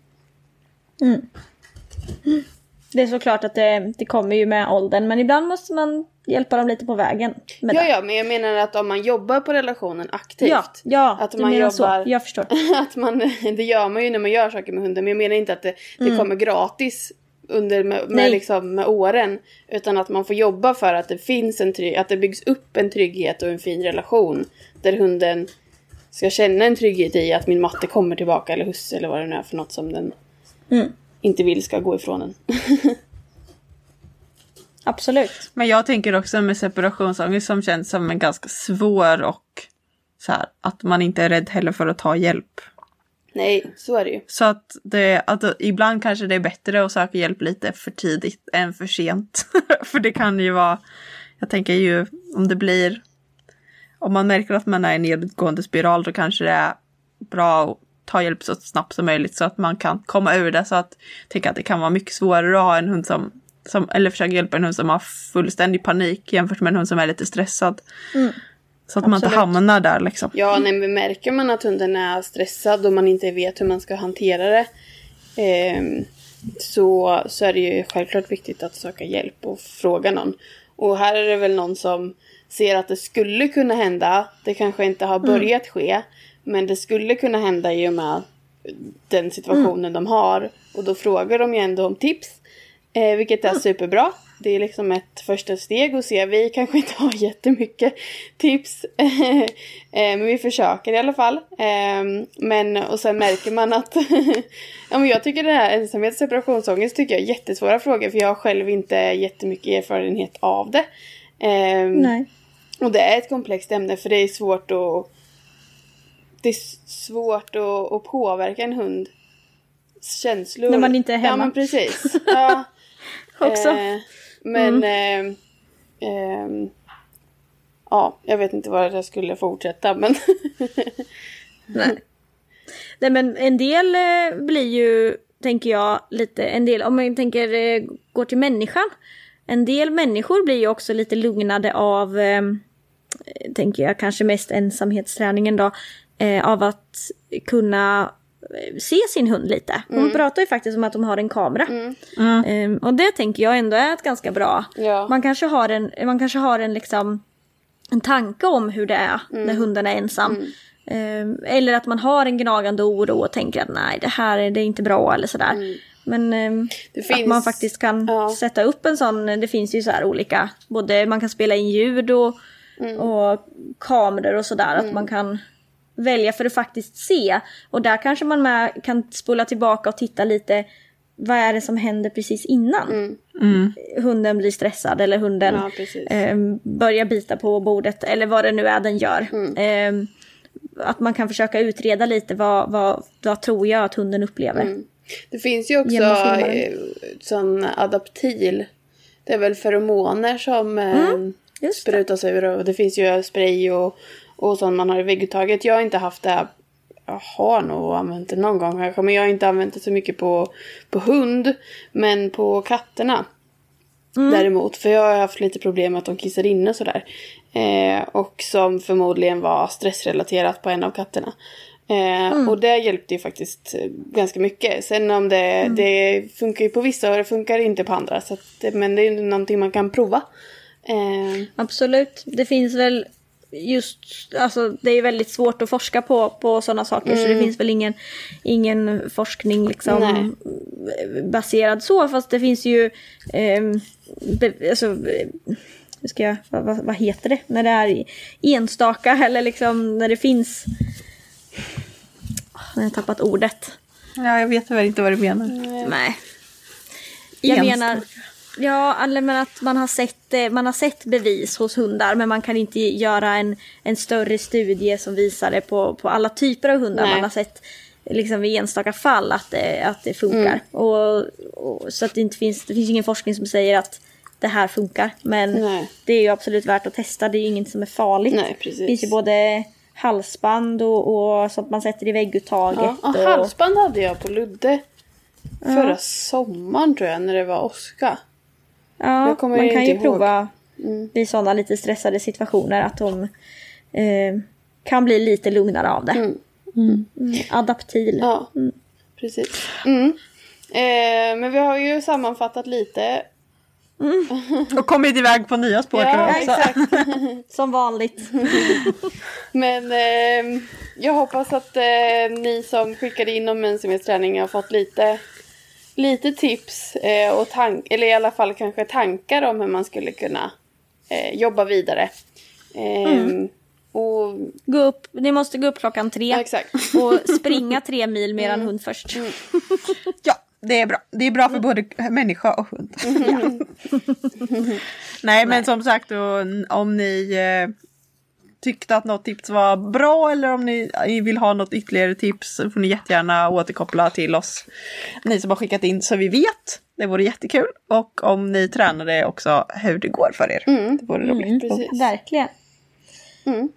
Det är såklart att det, det kommer ju med åldern men ibland måste man hjälpa dem lite på vägen. Ja det. ja men jag menar att om man jobbar på relationen aktivt. ja, ja att man jobbar- så. Jag förstår. att man, det gör man ju när man gör saker med hunden. Men jag menar inte att det, det kommer gratis under med, med, liksom, med åren. Utan att man får jobba för att det finns en trygg, att det byggs upp en trygghet och en fin relation. Där hunden ska känna en trygghet i att min matte kommer tillbaka eller husse eller vad det nu är för något som den Mm. inte vill ska gå ifrån en. Absolut. Men jag tänker också med separationsångest som känns som en ganska svår och så här, att man inte är rädd heller för att ta hjälp. Nej, så är det ju. Så att, det, att ibland kanske det är bättre att söka hjälp lite för tidigt än för sent. för det kan ju vara, jag tänker ju om det blir, om man märker att man är i en nedåtgående spiral då kanske det är bra att ta hjälp så snabbt som möjligt så att man kan komma ur det. Så att jag tänker att det kan vara mycket svårare att ha en hund som, som eller försöka hjälpa en hund som har fullständig panik jämfört med en hund som är lite stressad. Så att man inte Absolut. hamnar där liksom. Ja, nej, men märker man att hunden är stressad och man inte vet hur man ska hantera det. ehm, så, så är det ju självklart viktigt att söka hjälp och fråga någon. Och här är det väl någon som ser att det skulle kunna hända. Det kanske inte har börjat ske. Men det skulle kunna hända i och med den situationen de har. Och då frågar de ju ändå om tips. Eh, vilket är superbra. Det är liksom ett första steg att se. Vi kanske inte har jättemycket tips. eh, men vi försöker i alla fall. Eh, men och sen märker man att ja, men jag tycker det här ensamhet och separationsångest tycker jag är jättesvåra frågor. För jag har själv inte jättemycket erfarenhet av det. Eh, Nej. och det är ett komplext ämne för det är svårt att det är svårt att, att påverka en hund känslor. När man inte är Ja hemma. men precis. Ja, Också. eh, men eh, ehm, ja, jag vet inte var jag skulle fortsätta men Nej. Nej men en del eh, blir ju, tänker jag, lite, en del, om man tänker, eh, går till människan. En del människor blir ju också lite lugnade av, eh, tänker jag, kanske mest ensamhetsträningen då, eh, av att kunna eh, se sin hund lite. Hon pratar ju faktiskt om att de har en kamera. Eh, och det tänker jag ändå är ett ganska bra. Ja. Man kanske har en, man kanske har en liksom en tanke om hur det är när hunden är ensam. Eh, eller att man har en gnagande oro och tänker att nej det här är, det är inte bra eller sådär. Men eh, Det att finns- man faktiskt kan ja. sätta upp en sån, det finns ju så här olika, både man kan spela in ljud och, och kameror och sådär. Att man kan välja för att faktiskt se. Och där kanske man med kan spola tillbaka och titta lite, vad är det som händer precis innan? Hunden blir stressad eller hunden Ja, eh, börjar bita på bordet eller vad det nu är den gör. Eh, att man kan försöka utreda lite vad, vad, vad tror jag att hunden upplever. det finns ju också eh, sån adaptil. Det är väl feromoner som eh, Mm, sprutas ur och det finns ju spray och, och sånt man har i vägguttaget. Jag har inte haft det jag har nog använt det någon gång kanske, men jag har inte använt det så mycket på, på hund. Men på katterna Mm. däremot, för jag har haft lite problem med att de kissar inne och sådär. Eh, och som förmodligen var stressrelaterat på en av katterna. Eh, Och det hjälpte ju faktiskt eh, ganska mycket. Sen om det, det funkar ju på vissa och det funkar inte på andra. Så att, men det är ju någonting man kan prova. Eh, Absolut. Det finns väl just, alltså det är väldigt svårt att forska på, på sådana saker så det finns väl ingen, ingen forskning liksom Nej. baserad så fast det finns ju, eh, be, alltså, hur ska jag, vad, vad, heter det, när det är enstaka eller liksom när det finns, Ah, nu har jag tappat ordet. Ja, jag vet väl inte vad du menar. Nej. Jag Enstaka. menar, ja, men att man har, sett, eh, man har sett bevis hos hundar men man kan inte göra en, en större studie som visar det på, på alla typer av hundar. Nej. Man har sett liksom i enstaka fall att det, att det funkar. Mm. Och, och, så att det inte finns, det finns ingen forskning som säger att det här funkar. Men Nej. det är ju absolut värt att testa, det är ju inget som är farligt. Nej. Det finns ju både halsband och, och sånt man sätter i vägguttaget. ja. och, Ja, halsband hade jag på Ludde. Förra sommaren tror jag när det var åska. Ja, man kan ju ihåg. prova vid sådana lite stressade situationer att de eh, kan bli lite lugnare av det. Mm. Adaptil. Ja, precis. Mm. Eh, men vi har ju sammanfattat lite. Och kommit iväg på nya spår Ja, exakt. Som vanligt. Men eh, jag hoppas att eh, ni som skickade in om ensamhetsträning har fått lite, lite tips eh, och tank eller i alla fall kanske tankar om hur man skulle kunna eh, jobba vidare. Eh, Och Gå upp, ni måste gå upp klockan tre. ja, exakt. Och springa tre mil med eran hund först. Ja, det är bra. Det är bra för både människa och hund. Nej, men som sagt, om ni eh, tyckte att något tips var bra eller om ni vill ha något ytterligare tips så får ni jättegärna återkoppla till oss. Ni som har skickat in så vi vet. Det vore jättekul. Och om ni tränade också hur det går för er. Det vore roligt. Precis. Verkligen. Mm.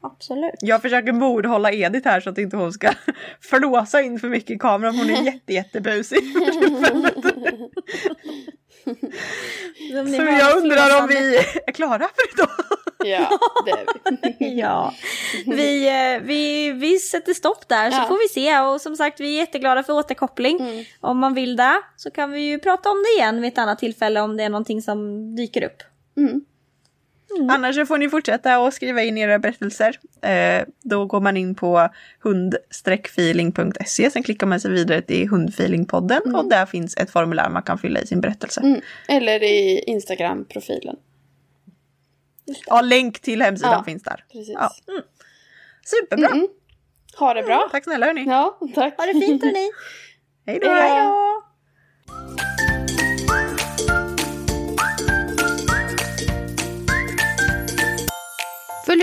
Absolut. Jag försöker bordhålla Edith här så att inte hon ska flåsa in för mycket i kameran. Hon är jätte, jättebusig. Så jag undrar om vi är klara för idag. Ja, det är vi. Ja, vi, eh, vi, vi sätter stopp där så Ja. får vi se. Och som sagt, vi är jätteglada för återkoppling. Om man vill det så kan vi ju prata om det igen vid ett annat tillfälle om det är någonting som dyker upp. Annars så får ni fortsätta att skriva in era berättelser. Eh, då går man in på hund-feeling.se. Sen klickar man sig vidare till hundfeelingpodden och där finns ett formulär man kan fylla i sin berättelse. Mm. Eller i Instagram-profilen. Ja, länk till hemsidan Ja. finns där. Precis. Ja. Superbra! Mm. Ha det bra. Tack snälla hörni. Ja, tack. Ha det fint hörni! Hej då!